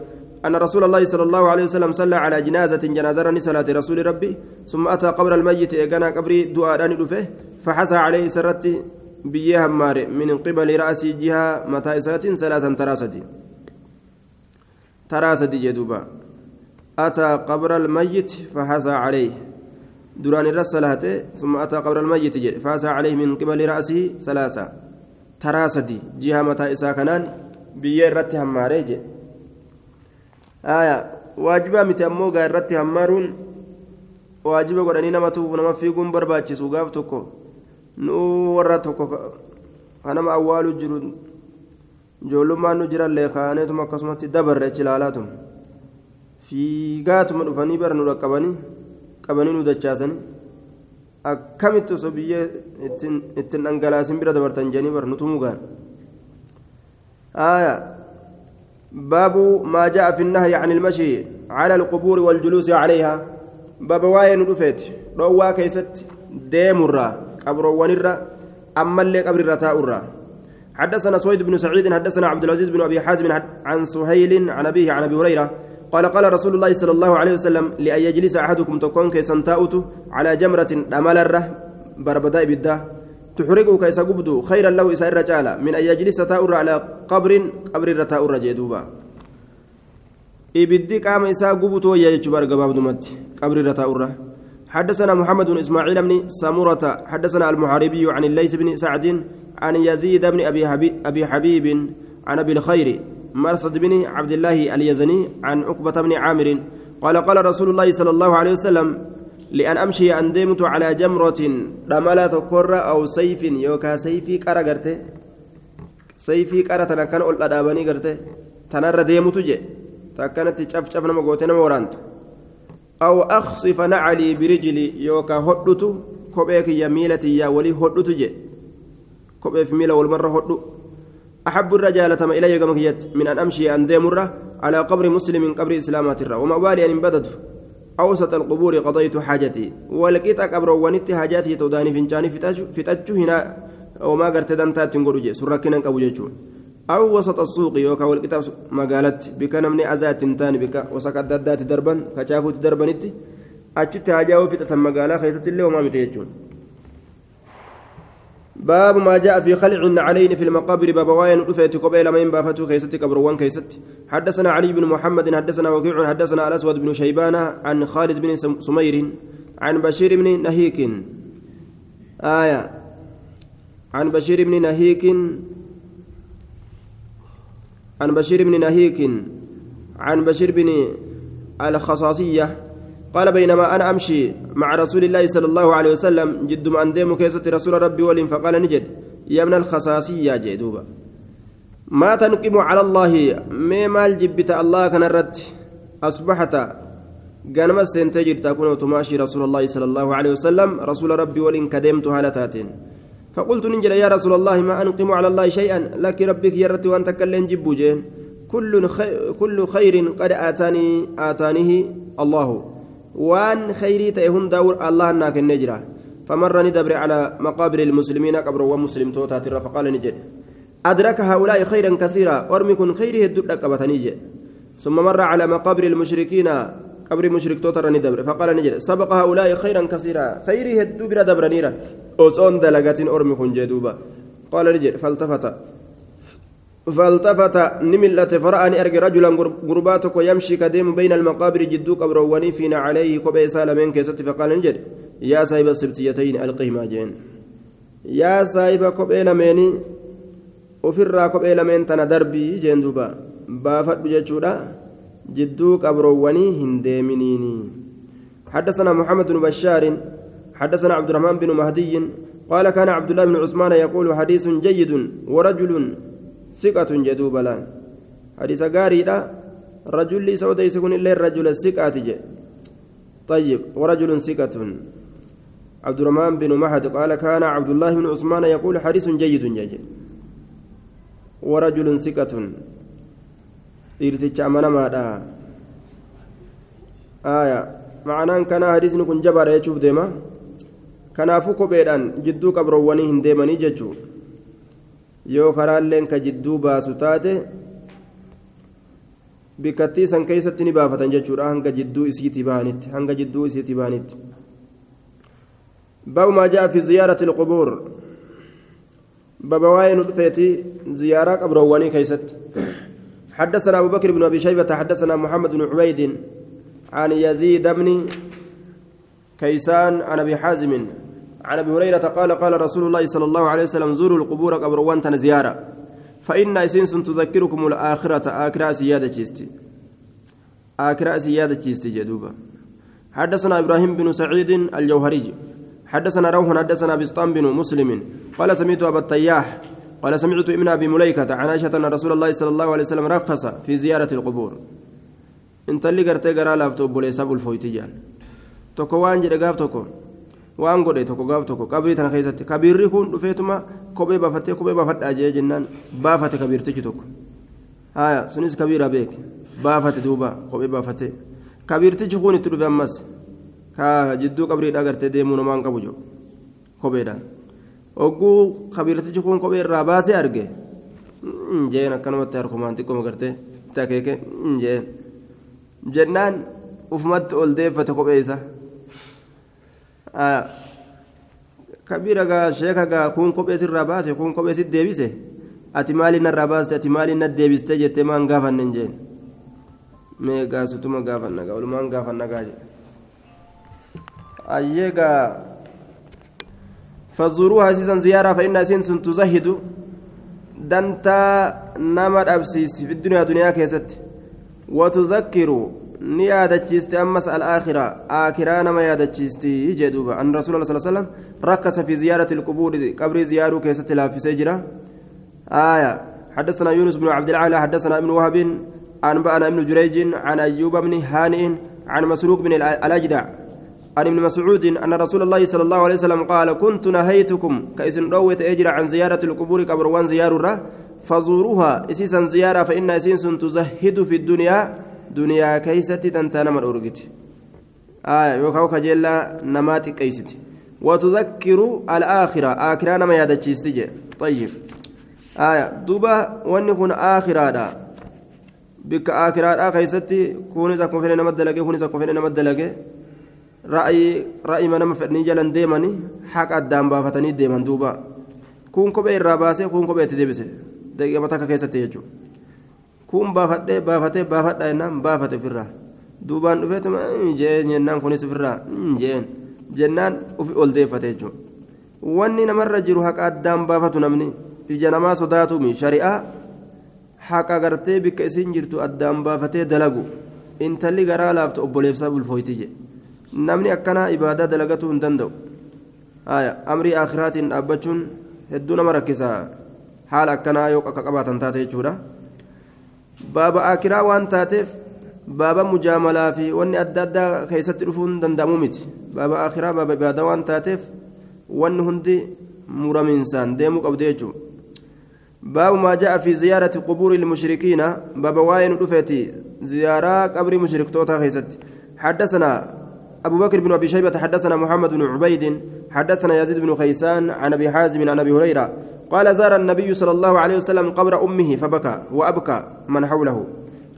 أن رسول الله صلى الله عليه وسلم صلى على جنازة جنازة صلاة رسول ربي ثم أتى قبر الميت إيقنا قبري دعاء دفه فحسى عليه سرت بيه همار من قبل رأس جهة متى إسات ثلاثا تراستي تراستي جدوبا أتى قبر الميت فحسى عليه. دران الرسالة ثم أتى قبر الميت فحسى عليه من قبل رأسه ثلاثة تراستي جهة متى إسا كنان بيه رتي هماري آية واجبا متى أمو غير رتي همارون waajiba godhanii nama tuufu nama fiiguun barbaachisu gaaf tokko nu warra tokko kanama awwaalu jiru ijoollummaan nu jirallee kaaneetuma akkasumatti dabarre achi ilaalaatuma fiigaatuma dhufanii bara nu dhaqqabanii qabanii nu dachaasanii akkamitti osoo biyyee ittiin dhangalaasin bira dabartan jedhanii bara nutu mugaan. آية باب ما جاء في النهي عن المشي على القبور والجلوس عليها باب واين رفيت روا كيست ديمرا قبر ونرا أما اللي قبر رتاؤرا حدثنا سويد بن سعيد حدثنا عبد العزيز بن ابي حازم عن سهيل عن ابيه عن ابي هريره قال قال رسول الله صلى الله عليه وسلم لأن يجلس أحدكم تكون كيسان تاؤت على جمرة أمالرة بربداء بالده تحرقه كيس قبدو خيرا له إسائر رجال من أن يجلس تاؤر على قبر قبر رتاؤر جدوبا إبدي قام إساء قبتو يجبر قباب دمت قبر رتاؤر حدثنا محمد بن إسماعيل بن سمرة حدثنا المحاربي عن الليث بن سعد عن يزيد بن أبي حبيب عن أبي الخير مرصد بن عبد الله اليزني عن عقبة بن عامر قال قال رسول الله صلى الله عليه وسلم لأن أمشي أن ديمت على جمرة رملة تكر أو سيف يوكا سيفي كرا قرته سيفي كرا تنكن أول أدابني قرته تنر ديمت جي. تكنت تشاف شاف نما قوتنا مورانت أو أخصف نعلي برجلي يوكا هدتو كوبيك يميلتي يا ولي هدتو جي. كوبي في ميلا والمرة هدو. أحب الرجال تم إلي من أن أمشي أن ديمرة على قبر مسلم قبر إسلامات الرا. وما بالي أن بدت أوسط القبور قضيت حاجتي. ولقيت قبر ونت حاجاتي توداني فنجاني فتجو هنا. وما قرت دنتا تنقرجي سركنا قبو أو وسط السوق يوكا والكتاب مقالت. بك نمني أزات تاني بك. وسكت دادات دربا كشافوت دربنتي أجت حاجة وفتة مقالة خيست اللي وما متيجون باب ما جاء في خلع النعلين في المقابر باب واين رفيت قبيل ما ينبافتو كيست كبروان كيست حدثنا علي بن محمد حدثنا وكيع حدثنا الأسود بن شيبان عن خالد بن سمير عن بشير بن نهيك. آية. عن بشير بن نهيك. عن بشير بن نهيك. عن بشير بن الخصاصية. قال بينما أنا أمشي مع رسول الله صلى الله عليه وسلم جد ما أندم كيسة رسول ربي ولين فقال نجد. يا ابن الخصاصية جدوبا ما تنقم على الله. ما مال جبت الله كان الرد أصبحت قال سنتجر تكون تماشي رسول الله صلى الله عليه وسلم رسول ربي ولين كدمت هالتاتين. فقلت ننجل يا رسول الله ما أنقم على الله شيئا. لك ربك يرت وأن تكلم جبوجين. كل كل خير قد آتاني آتانيه الله. وان خيري تيهن دور الله ناك النجرة. فمر ندبر على مقابر المسلمين قبر ومسلم توتا فقال نجد. أدرك هؤلاء خيرا كثيرا ورمكن خيره الدرك بتنيجي ثم مر على مقابر المشركين قبر مشرك توتر ندبر فقال نجد. سبق هؤلاء خيرا كثيرا خيره الدبر دبر نيرا. أوسون دلقات أرمكن جدوبا قال نجد فالتفت. فالتفت نملت فرأني أرجع رجلا غرباتك ويمشي كديم بين المقابر جدو قبروني فينا عليه كوبي سالمين كيست فقال نجد. يا صاحب السبتيتين ألقهما جين يا صاحب كوبي لميني. ofirraa kophee lameen tana darbii jeen duuba baafadhu jechuudha jidduu qabroowwanii hin حدثنا محمد بن بشار. حدثنا عبد الرحمن بن مهدي. قال كان عبد الله بن عثمان يقول حديث جيد ورجل ثقة جدوب لأن حديث غاريدا رجل سوداء يكون إلا الرجل الثقة طيب ورجل ثقة عبد الرحمن بن مهد قال كان عبد الله بن عثمان يقول حديث جيد جيد ورجل ثقة dhiirticha amanamaadha aya ma'anaan kana hadisni kun jabaadha jechuuf deema kanaafuu kopheedhaan jidduu qabroowwanii hin deemanii jechuu yoo karaalleen ka jidduu baasu taate bikkattii san keessatti ni baafatan jechuudha hanga jidduu isiitii bahanitti hanga jidduu isiitii bahanitti باب ما جاء في زيارة القبور baaba waa'ee dhufeetti ziyaaraa qabrowwanii keessatti حدثنا أبو بكر بن أبي شيبة حدثنا محمد بن عبيد عن يزيد بن كيسان عن أبي حازم عن أبي هريرة قال قال رسول الله صلى الله عليه وسلم زوروا القبور qabrowwan ziyaaraa. فإن إسنس تذكركم الآخرة آكرا سيادة جيستي. آكرا سيادة جيستي جدوبا حدثنا إبراهيم بن سعيد الجوهري. حدثنا روح حدثنا بسطام بن مسلم. قال سمعت أبا التياح. قال سمعت ابن أبي مليكة عن عائشة أن رسول الله صلى الله عليه وسلم رخص في زيارة القبور. انت اللي قرتي قرا لافتو بوليسا بالفويتيجان tokko waan jedhe gaaf tokko waan godhe tokko gaaf tokko qabrii tana keessatti kabiirri kun dhufeetuma kophee baafattee kophee baafadhaa jee jennaan baafate kabiirtichi tokko haya sunis kabiira beek baafate duuba kophee baafattee kabiirtichi kun itti dhufe ammas ka jidduu qabriidhaa gartee deemuu namaan qabu jiru kopheedhaan ogguu kabiirtichi kun kophee irraa baasee arge jeen akkanumatti harkumaan xiqqooma gartee itti akeeke jeen jennaan ufumatti ol deeffate kophee isaa kabiira gaa sheeka gaa kun kophee sirraa baase kun kophee sit deebise? Ati maaliin narraa baaste ati maaliin na deebiste jettee maan gaafanne jeen. Mee gaasutuma gaafanna gaa olumaan gaafanna gaa jedhe ayyee gaa fazuruuha isiisan ziyaaraa fa'inna isiin sun tuzahidu dantaa nama dhabsiisi dunyaa duniyaa keessatti. Watuzakkiru ni yaadachiiste ammas alaakiraa aakiraa nama yaadachiisti jee duuba. An rasuula allah sala sallam rakkasa fi ziyaarati ilqubuuri qabrii ziyaaruu keessatti laaffisee jira. آية حدثنا يونس بن عبد العالى حدثنا ابن وهب أنبأنا ابن جريج عن أيوب بن هانئ عن مسروق بن الأجدع عن ابن مسعود أن رسول الله صلى الله عليه وسلم قال كنت نهيتكم كإسن رويت أجر عن زيارة القبور قبروان زيارة فزوروها إسيسا زيارة فإن إسيس تزهد في الدنيا duniyaa keeysatti dantaa nama dhorgiti yookaan kajeellaa namaa xiqqeessiti. Watudakkiru alaakhira aakiraa nama yaadachiisti jedhe آية دوبا واني كون آخرة بك آخرة كيستي كوني زكو فين نمد دلقي كوني زكو فين نمد دلقي رأي رأي ما نما فدني جلن ديماني حق أدام بافتني ديمان دوبا كون كوبي الراباسي كون كوبي تدبسي دقيقة متى كيستي يجو kun baafadhee baafatee baafadha jennaan baafate ofirraa. Duubaan dhufeetuma jeen jennaan kunis ofirraa. Jeen. Jennaan ufi ol deeffate jechuudha. Wanni namarra jiru haqa addaan baafatu namni ija namaa sodaatumi shari'aa haqa gartee bikka isiin jirtu addaan baafatee dalagu. Intalli garaa laafta obboleessaa bulfooyti jedhe namni akkanaa ibaadaa dalagatuu hin danda'u. Amrii akhiraatiin dhaabbachuun hedduu nama rakkisaa. Haala akkanaa yoo akka qabaatan taate jechuudha. Baaba akiraa waan taateef baaba mujaamalaa fi wanni adda addaa keessatti dhufuun danda'amu miti baaba akiraa baaba ibaadaa waan taateef wanni hundi muramiinsaan deemuu qabdu jechuudha باب ما جاء في زيارة قبور المشركين باب واين رفيتي زيارة قبر مشرك توتا خيست حدثنا أبو بكر بن أبي شيبة حدثنا محمد بن عبيد حدثنا يزيد بن خيسان عن أبي حازم عن أبي هريرة قال زار النبي صلى الله عليه وسلم قبر أمه فبكى وأبكى من حوله.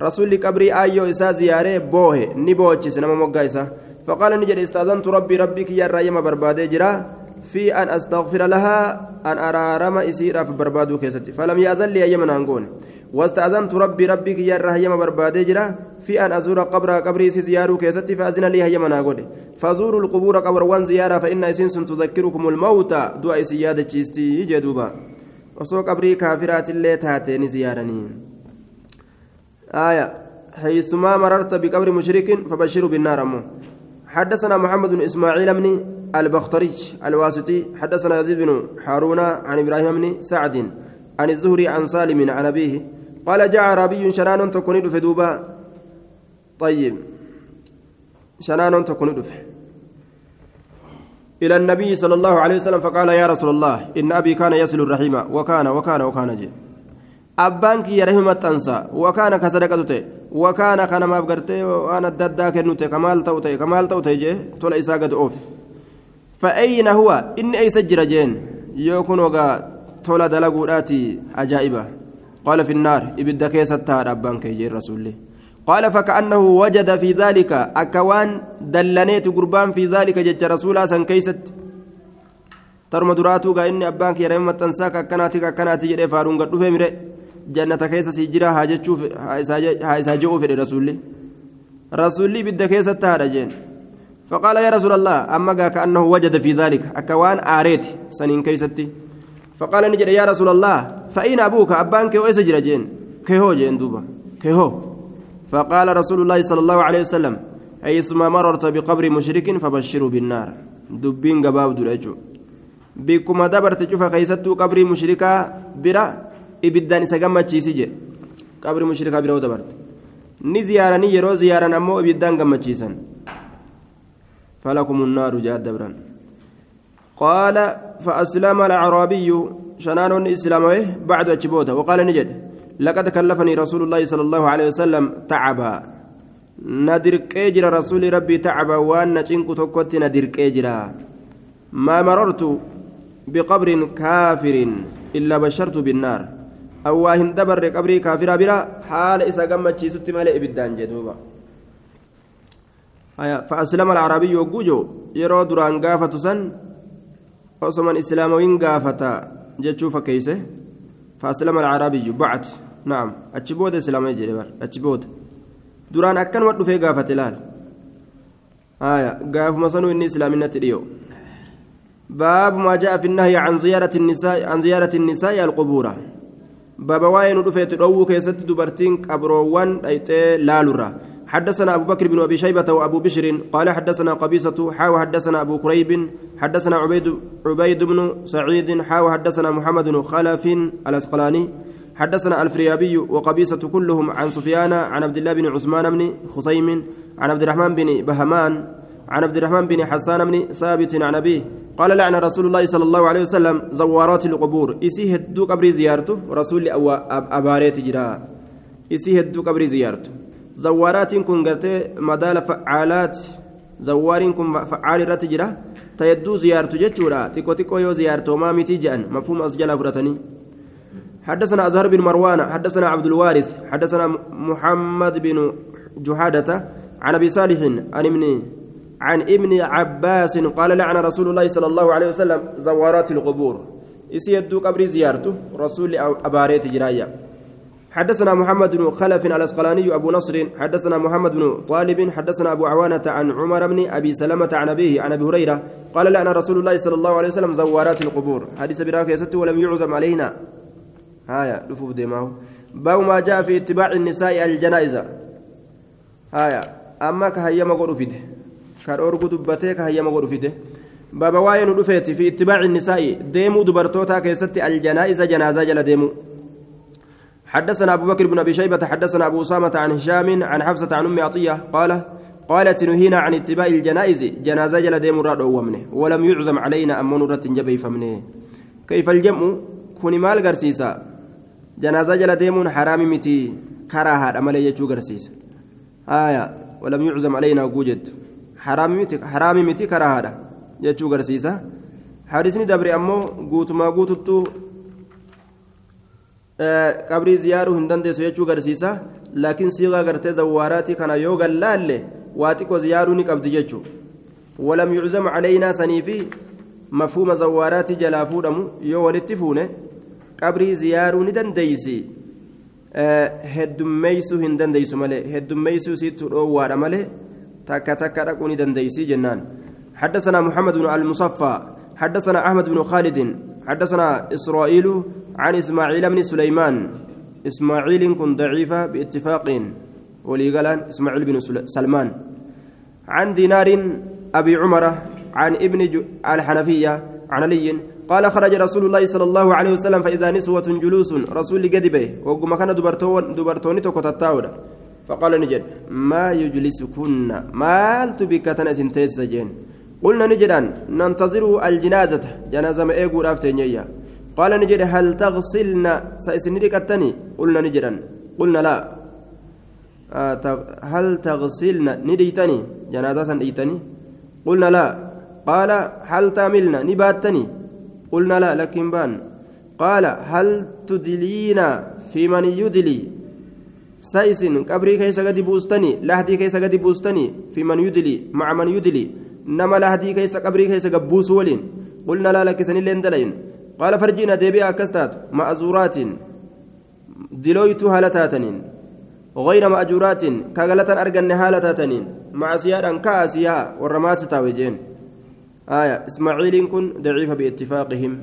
رسول قبري آيو إسا زيارة بوه نبوچ سنما مقايسة فقال نجد استأذنت ربي ربك يا رايما بربادي جرا في أن أستغفر لها أن أرارم إسير في بربادو كيستي. فلم يأذن لي أيما نانقون واستأذنت ربي ربك يا رايما بربادي جرا. في أن أزور قبر قبري زيارو كيستي فأذن لي أيما نانقون فزوروا القبور قبر وان زيارة فإن إسنس تذكركم الموت دعاء سيادة جيستي جدوبا. وسو قبري كافرات اللي تاتين زيارني آية. حيثما مررت بقبر مشرك فبشروا بالنار. أمه حدثنا محمد بن إسماعيل بن البختري الواسطي. حدثنا يزيد بن هارون عن إبراهيم بن سعد عن الزهري عن سالم عن أبيه. قال جاء عربي شنان تكون في دوبا. طيب. شنان تكون في إلى النبي صلى الله عليه وسلم فقال يا رسول الله إن أبي كان يصل الرحيم وكان وكان وكان جي. أبانك يا رحمة تنسى وكان كصدقته وكان كان ما بقرته وأنا الددا كنوته كمال توته كمال توته جي تولى إساقة أوف. فأين هو؟ إن أي سجر جين. يكون وقا تولى دلقوداتي أجائبة قال في النار إبدا كيسة أبانك يجي رسول الله. قال فكأنه وجد في ذلك أكوان دلنيت قربان في ذلك جج رسولا سن كيست. ترم دراتو إني أبانك يا رحمة تنساك أكناتي أكناتي جري فارون قد فمره جنة كيس سيجرا هاجتشوف هايساجئو في الرسول رسولي بدك يستهدى جين. فقال يا رسول الله أما كأنه وجد في ذلك أكوان آريت سنين كيستي فقال نجد يا رسول الله فأين أبوك أبانك وإسجر جين كيهو جين دوبا. كيهو. فقال رسول الله صلى الله عليه وسلم حيثما مررت بقبر مشرك فبشروا بالنار. دبين قباب دلجو بكما دبرت شوف خيستو قبر مشركا برا إبدان سقمت شيسي قبر مشركا برا دبرت ni ziyaaranii yeroo ziyaaran ammoo ibiddaan gammachiisan فلكم النار جاءت دبرا قال فأسلم الأعرابي شنان إسلامه بعد أجبوته. وقال نجد لقد كلفني رسول الله صلى الله عليه وسلم تعبا. ندر كيجر رسول ربي تعبا وأن نشنك تكوت ندر كيجرا ما مررت بقبر كافر إلا بشرت بالنار. أو واهم دبر قبري كافرا برا حال إسا قمت شيست مالي إبدان جدوبا. فأسلم العربي وجوجو يرو دران قافة سن وصمن إسلاموين قافة جتشو فكيسه فأسلم العربي بعد نعم أتشبود إسلامي جريبر أتشبود duraan akkanuma dhufee gaafate laal haya gaafuma sanuu inni islaaminatti dhiyo baabu maa jaa fi nahyi can ziyaarati الnisaa'i alqubuura بابا واين رفيت دو كيست دبرتين قبروان ايتي لالورا حدثنا أبو بكر بن أبي شيبة وأبو بشر قال حدثنا قبيصة حاو حدثنا أبو كريب حدثنا عبيد عبيد بن سعيد حاو حدثنا محمد بن خلف الأسقلاني حدثنا الفريابي وقبيصة كلهم عن سفيان عن عبد الله بن عثمان بن خصيم عن عبد الرحمن بن بهمان عن عبد الرحمن بن حسان بن ثابت عن أبيه قال لعن رسول الله صلى الله عليه وسلم زوارات القبور. إسي هدو قبر زيارته رسول أباريت جرا إسي هدو قبر زيارته. زوارات كن قرتي مدال فعالات زوار كن فعال رت جرا تيدو زيارته جتورا تيكو تيكو يو زيارته ما متي جان مفهوم أسجل فرتني حدثنا أزهر بن مروان حدثنا عبد الوارث حدثنا محمد بن جحادة عن أبي صالح عن ابن عن ابن عباس قال لعن رسول الله صلى الله عليه وسلم زوارات القبور. إسي يدو قبر زيارته رسول أباريت جرايا حدثنا محمد بن خلف الأسقلاني أبو نصر حدثنا محمد بن طالب حدثنا أبو عوانة عن عمر بن أبي سلمة عن أبيه عن أبي هريرة قال لعن رسول الله صلى الله عليه وسلم زوارات القبور. حديث براك يا ولم يعزم علينا. هايا لفوف دماغ باو ما جاء في اتباع النساء الجنائز. هايا أما كهيما قولوا فيه كارورغو دبته كهيما غدو فيده بابا واين في اتباع النساء. ديمو دبرتوتا كيست الجنائز جنازة جل ديمو. حدثنا أبو بكر بن أبي شيبة حدثنا أبو أسامة عن هشام عن حفصة عن أم عطية قال قالت نهينا عن اتباع الجنائز. جنازة جل راد ومنه ولم يعزم علينا امون رت جبي فمنه. كيف الجمع؟ كوني مال غرسيسا جنازة جل ديمون حرام متي كراهه عمل يجو غرسيسا آية ولم يعزم علينا وجد haraami miti karahaadha jechuu garsiisa hadisni dabre ammoo guutumaa guututtu qabrii ziyaaruu hin dandeessu jechuu garsiisa laakiin siigaa gartee zawwaaraatii kana yoo gallaalle waa xiqqoo ziyaaruu ni qabdi jechuu walam yuczamu calaynaa sanii fi mafhuuma zawwaaraatii jalaa fuudhamu yoo walitti fuune qabrii ziyaaruu ni dandeeysi heddummeeysuu hin dandeeysu malee heddummeeysuu siittu dhoowwaadha malee تكا تكا رقوني دنديسي جنان حدثنا محمد بن المصفى حدثنا أحمد بن خالد حدثنا إسرائيل عن إسماعيل بن سليمان. إسماعيل كن ضعيفة باتفاق وليقالان إسماعيل بن سلمان. عن دينار أبي عمر عن ابن الحنفية عن علي قال خرج رسول الله صلى الله عليه وسلم فإذا نسوة جلوس رسول قدبه وقم كان دبرتون دبرتوني تكتتاودا فقال نجد ما يجلسكن؟ مالت بك تنس تيسجين قلنا نجدا ننتظر الجنازة جنازة ما إيقو رافتين قال نجد هل تغسلنا سيسندك التاني قلنا نجدا قلنا لا. آه هل تغسلنا نديتني. جنازة نديتني قلنا لا. قال هل تعملنا نباتني. قلنا لا لكن بان. قال هل تدلينا في من يدلي؟ سايسن قبري كيس قد بوستني. لهدي كيس قد بوستني. في من يدلي؟ مع من يدلي. نما لهدي كيس قبري كيس قد بوس ولين قلنا لا لك سن لين دلين قال فرجينا ديبي أكستات مأزورات دلويت هالتاتنين غير مأجورات كغلة أرجن هالة تنين مع سيادا كاسيا والرماس تاوجين آية إسماعيل كن ضعيف باتفاقهم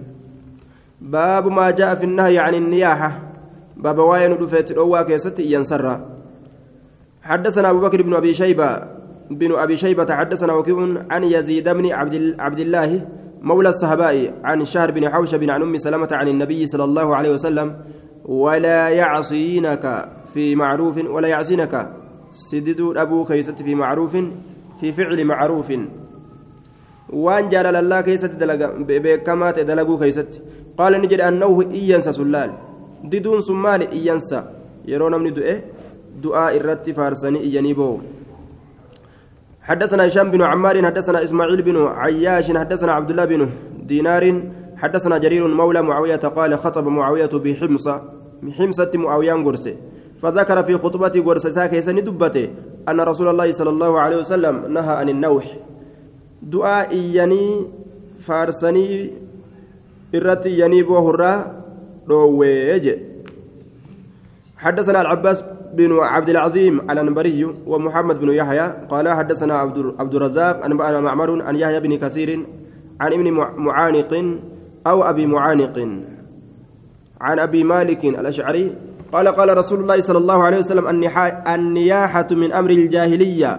باب ما جاء في النهي عن النياحة باب واين دفت الأوى كيست ينسر حدثنا أبو بكر بن أبي شيبة بن أبي شيبة حدثنا وكيع عن يزيد بن عبد الله مولى الصحابة عن شهر بن حوشب عن أم سلمة عن النبي صلى الله عليه وسلم ولا يعصينك في معروف ولا يعصينك سدد أبو كيست في معروف في فعل معروف. وأن جال الله كيست بكما تدلقوا كيست قال نجد أنه إينسى سلال. ددون سمال إينسى يرون من دعاء دعاء الرت فارسني إيانيبو حدثنا هشام بن عمار حدثنا إسماعيل بن عياش حدثنا عبد الله بن دينار حدثنا جرير مولى معاوية قال خطب معاوية بحمصة حمصة معاوية قرسة فذكر في خطبة قرسة ساكيسة دبته أن رسول الله صلى الله عليه وسلم نهى عن النوح. دعاء يني فارسني إرتي يني بوهرا رويج حدثنا العباس بن عبد العظيم الأنبري ومحمد بن يحيى قال حدثنا عبد الرزاق أنبأنا معمر عن يحيى بن كثير عن ابن معانق أو أبي معانق. عن أبي مالك الأشعري قال قال رسول الله صلى الله عليه وسلم النياحة من أمر الجاهلية.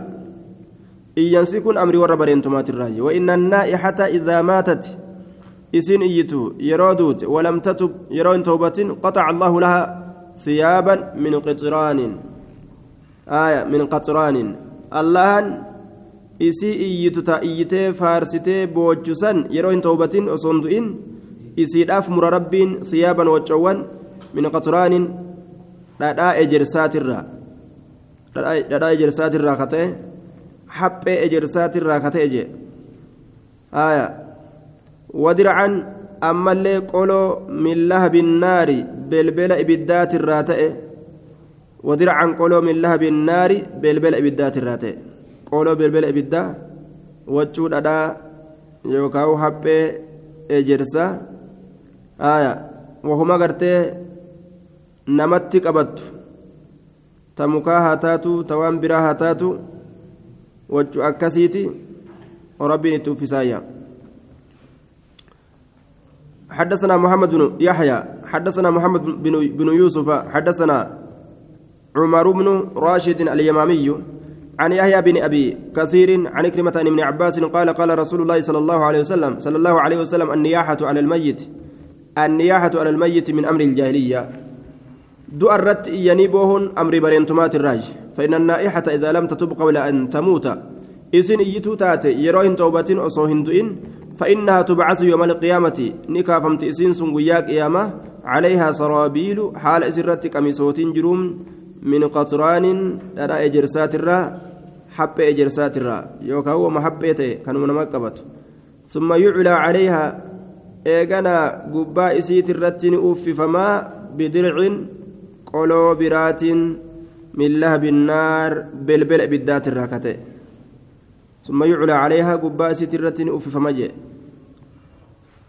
إن ينسكن أمر وربرين تمات الراجي وإن النائحة إذا ماتت إسين إيتو يرودوت ولم تتب يرون توبة قطع الله لها. ثيابا من قطران آية من قطران اللهن isii iyyitu ta iyyitee faarsitee boochusan yeroo hin tawbatin osoo hin du'in isiidhaaf mura rabbiin siyaaban waccoowwan min qaxuraanin dhadhaa ejersaatirraa dhadhaa ejersaatirraa ka ta'e haphee ejersaatirraa ka ta'e jee aya wadircan ammallee qoloo min lahabin naari belbela ibiddaatirraa ta'e wadircan qoloo min lahabin naari belbela ibiddaatirraa ta'e qoloo belbela ibiddaa waccuu dhadhaa yookaan haphee ejersaa aya wahuma gartee namatti qabattu ta mukaa haa taatu ta waan biraa haa taatu waccuu akkasiiti rabbiin itti uffisaayya حدثنا محمد بن يحيى حدثنا محمد بن, يوسف حدثنا عمر بن راشد اليمامي عن يحيى بن أبي كثير عن كلمة عن ابن عباس قال قال رسول الله صلى الله عليه وسلم صلى الله عليه وسلم النياحة على الميت النياحة على الميت من أمر الجاهلية. دؤرت ينيبوهن أمر برينتمات الراج فإن النائحة إذا لم تتب قبل أن تموت. إذن إيتو تاتي يروهن توبة أصوهن دؤين فإنها تبعث يوم القيامة. نكافمت إسين سنقياك قيامة عليها سرابيل حال إسرت كمسوت جروم من قطران لا إجرسات الرا حب إجرسات الرا يوكا هو محبته كانوا نمكبت ثم يعلى عليها إيغانا قبا إسيت الرتين أوف فما بدرع قلو برات من لهب النار بلبل بالذات الراكته ثم يعلى عليها قبا إسيت الرتين أوف فما جي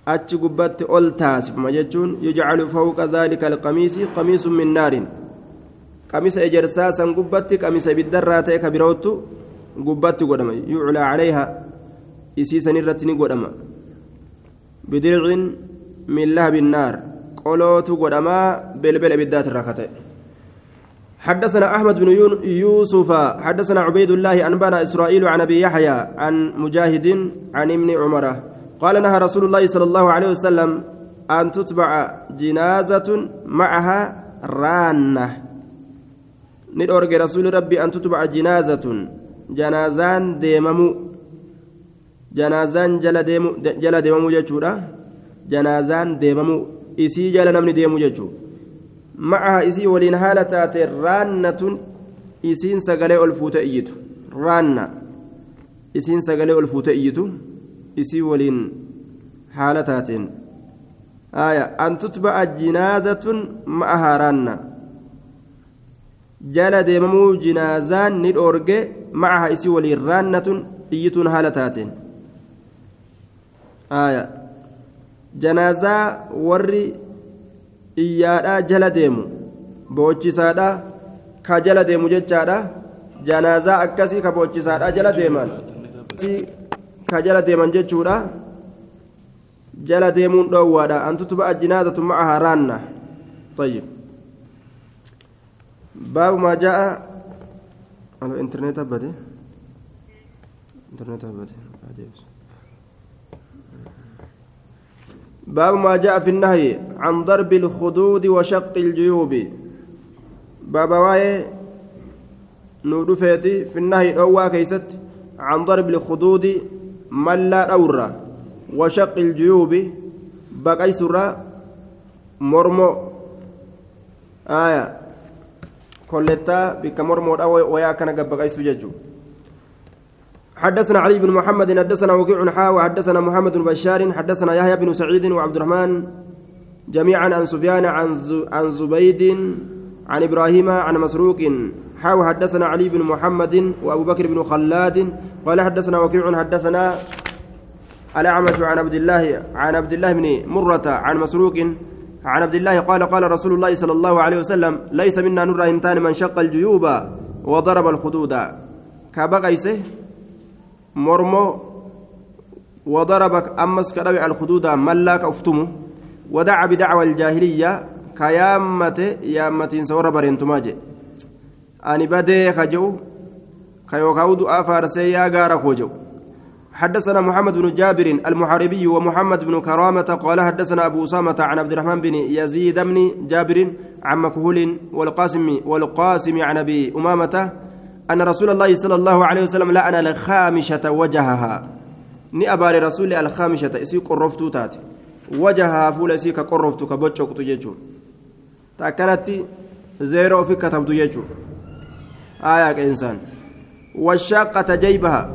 achi gubbatti ol taasifama jechuun yujcalu fawqa dhalika alqamiisi qamiisun min naarin qamisa ejersaa san gubbatti qamisa ibiddarraa ta'e ka birootu gubbatti godhama yuclaa calayha isii san irratti ni godhama bidircin min lahabi naar qolootu godhamaa belbela ibiddaatirraa ka ta'e حدثنا أحمد بن يوسف حدثنا عبيد الله أنبانا إسرائيل عن أبي يحيى عن مجاهد عن ابن عمر. قال نهى رسول الله صلى الله عليه وسلم أن تتبع جنازة معها رانة. ندورج رسول ربي أن تتبع جنازة. جنازان ديممو. جنازان جل ديمو جل ديممو جنازان ديممو. إسي جل نمني ديمو macaha isii waliin haala taate raannatun isiin sagalee ol fuute iyyitu. Raanna. Isiin sagalee ol fuute iyyitu isii waliin haala taateen. Aya an tutba'a jinaazatun ma'ahaa raanna. Jala deemamuu jinaazaan ni dhoorge macaha isii waliin raannatun iyyituun haala taateen. Aya janaazaa warri iyyaadhaa jala deemu boochisaadhaa ka jala deemu jechaadha janaazaa akkasii ka boochisaadha jala deeman ka jala deeman jechuudha jala deemuun dhoowwaadha an tutba'a jinaazatu macahaa raanna طيب باب ما جاء على الانترنت أبدا انترنت أبدا باب ما جاء في النهي عن ضرب الخدود وشق الجيوب. باب واي نودفيتي في النهي أوا كيست عن ضرب الخدود ملا أورا وشق الجيوب. بقي سرا مرمو. آية. كلتا بك مرمو ويا كان بقي سججو حدثنا علي بن محمد حدثنا وكيع حا وحدثنا محمد بن بشار حدثنا يحيى بن سعيد وعبد الرحمن جميعا عن سفيان عن عن زبيد عن إبراهيم عن مسروق حا وحدثنا علي بن محمد وأبو بكر بن خلاد قال حدثنا وكيع حدثنا الأعمش عن عبد الله عن عبد الله بن مرة عن مسروق عن عبد الله قال قال رسول الله صلى الله عليه وسلم ليس منا نرى انتان من شق الجيوب وضرب الخدود. كبقيسه مرمو وضربك أمس كدوي الخدود ملاك أفتمو ودعا بدعوى الجاهلية كيامة يامة سور برنتماجي أني بدي خجو كيوكاود أفارسي يا وجو حدثنا محمد بن جابر المحاربي ومحمد بن كرامة قال حدثنا أبو أسامة عن عبد الرحمن بن يزيد بن جابر عن مكهول والقاسم والقاسم عن أبي أمامة أن رسول الله صلى الله عليه وسلم لعن الخامشة وجهها alkaamishata isii qorroftuu taate wajahaa fuula isii ka qorroftu ka boccoqtu jechuun ta akkanatti zeeroo ofi katabdu jechuun aayaa qeensaan washaaqata jaybaha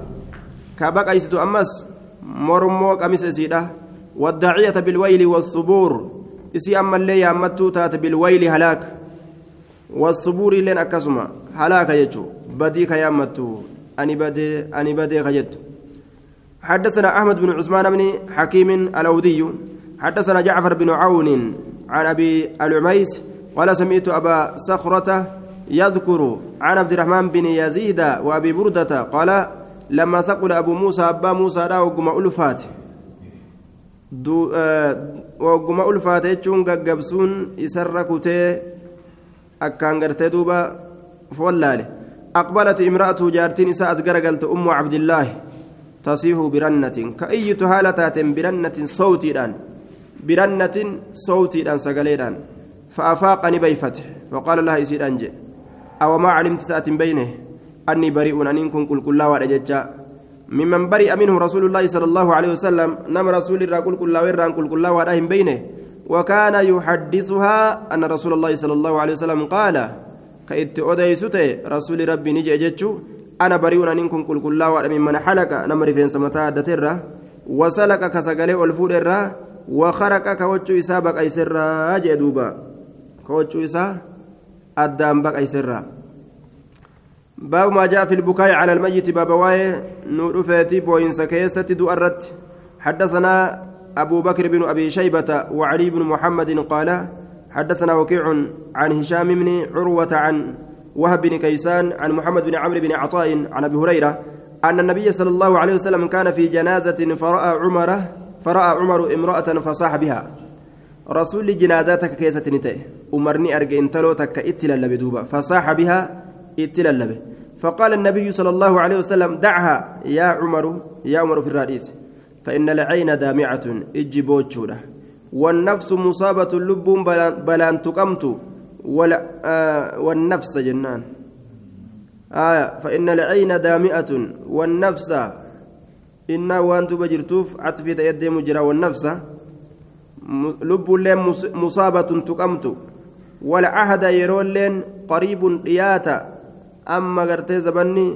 ka baqaysitu ammas mormoo qamisa isiidha waddaciyata bilwayli والثبور isii ammallee yaammattuu taate bilwayli halaaka والثبور illeen akkasuma halaaka jechuun بديك يا متو أني بدي أني بدي خجت حدثنا أحمد بن عثمان بن حكيم الأودي. حدثنا جعفر بن عون عن أبي العميس قال سمعت أبا صخرة يذكر عن عبد الرحمن بن يزيد وأبي بردة قال لما ثقل أبو موسى أبا موسى لا وقم ألفات. وقم ألفات يجون قبسون يسر كتي أكان قرتي دوبا فولالي أقبلت امرأته جارتين إساء أزقر أم عبد الله تصيح برنة كأية هالتات برنة صوتي الآن برنة صوتي الآن سقليدان فأفاقني بيفته فقال لها يسير أنجي أو ما علمت ساعة بينه؟ أني بريء أن إن كل كلا ورججا ممن برئ منه رسول الله صلى الله عليه وسلم نم رسول الله كل كلا وران كل كلا ورهم بينه. وكان يحدثها أن رسول الله صلى الله عليه وسلم قال ka itti odeysu ta'e rasuuli rabbii ni jee jechuu ana bari'uun aniin kun qulqullaawwaadha min mana halaqa nama rifeensa mataa addateerra wasalaqa ka sagalee ol fuudherraa wakaraqa ka waccuu isaa baqayserraa jee duuba ka waccuu isaa addaan baqayserraa باب ما جاء في البكاء على الميت baaba waa'ee nuuf dhufte بوينس كيسة du'arratti حدثنا أبو بكر بن أبي شيبة وعلي بن محمد قال حدثنا وكيع عن هشام بن عروة عن وهب بن كيسان عن محمد بن عمرو بن عطاء عن أبي هريرة أن النبي صلى الله عليه وسلم كان في جنازة فرأى عمر فرأى عمر امرأة فصاح بها. رسول جنازتك كيسة نتئ. أمرني أرجع انتلو تك اتلا لبدوبة فصاح بها اتلا لبه فقال النبي صلى الله عليه وسلم دعها يا عمر يا عمر في الرئيس فإن العين دامعة أجي بوتشوله والنفس مصابة اللب بلان تقمت ولا آه والنفس جنان. آية فإن العين دامئة. والنفس إن وأنت بجرتوف عطفي يد مجرى. والنفس لب لين مصابة تقمت. أحد يرون لين قريب إياتا أما قرتي زبني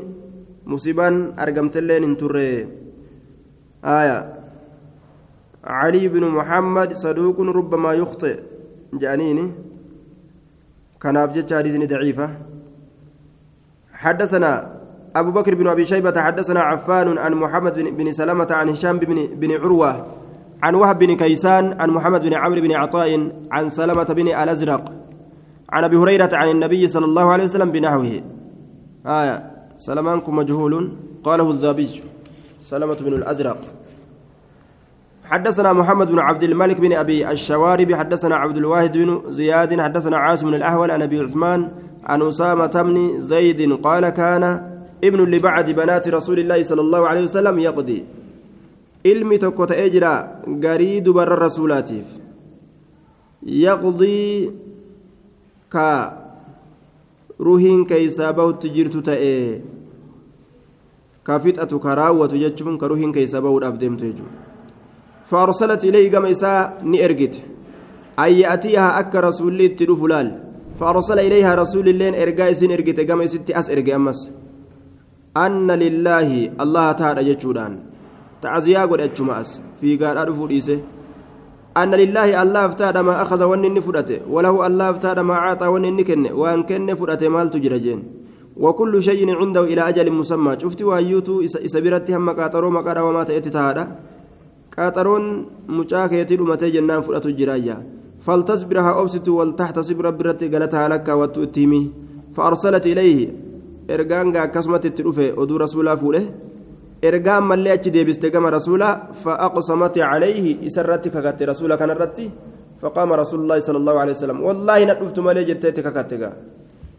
مصيبا أرقمت لين انتري. آية علي بن محمد صدوق ربما يخطئ. جانيني. كان أبجد حديثني ضعيفة. حدثنا أبو بكر بن أبي شيبة حدثنا عفان عن محمد بن, سلمة عن هشام بن, بن عروة عن وهب بن كيسان عن محمد بن عمرو بن عطاء عن سلمة بن الأزرق عن أبي هريرة عن النبي صلى الله عليه وسلم بنحوه. آية. سلمانكم مجهول. قاله الذهبي. سلمة بن الأزرق. حدثنا محمد بن عبد الملك بن أبي الشوارب حدثنا عبد الواحد بن زياد حدثنا عاصم بن الأهول عن أبي عثمان عن أسامة بن زيد قال كان ابن لبعد بنات رسول الله صلى الله عليه وسلم يقضي rasuulaatiif yaqdii ka ruhiin keeysaa bahutti jirtu ta'e ka fixatu ka raawwatu jechuun ka ruhiin keeysaa bahuudhaaf deemtu jechuudha فأرسلت إليه كما إساء نئرجت أن يأتيها أك رسول تلوف لال فأرسل إليها رسول الله إرجاء سن إرجت كما إستي أس إرجع أمس. أن لله الله تعالى جتشودان تعزيا قد أجمعس في قال أرفو ليسه أن لله الله افتاد ما أخذ ونن فرته وله الله افتاد ما أعطى ونن كن. وأن كن فرته مال تجرجين. وكل شيء عنده إلى أجل مسمى. شفت وأيوتو إسبرتها مقاطرو مقاطر وما تأتي تهادا. قاطرون مشاكيتي لمتي جنان فرته جرايا فلتصبرها أبسط ولتحتسب رب رتي قالتها لك وتؤتيمي فأرسلت إليه. إرقانقا كسمت التلوفة ودو رسولا فوله. ergaan mallee achi deebiste gama rasuula فأقسمت عليه. إسرت ككت رسول كان الرتي فقام رسول الله صلى الله عليه وسلم. والله ندفت مالي جتيت ككتك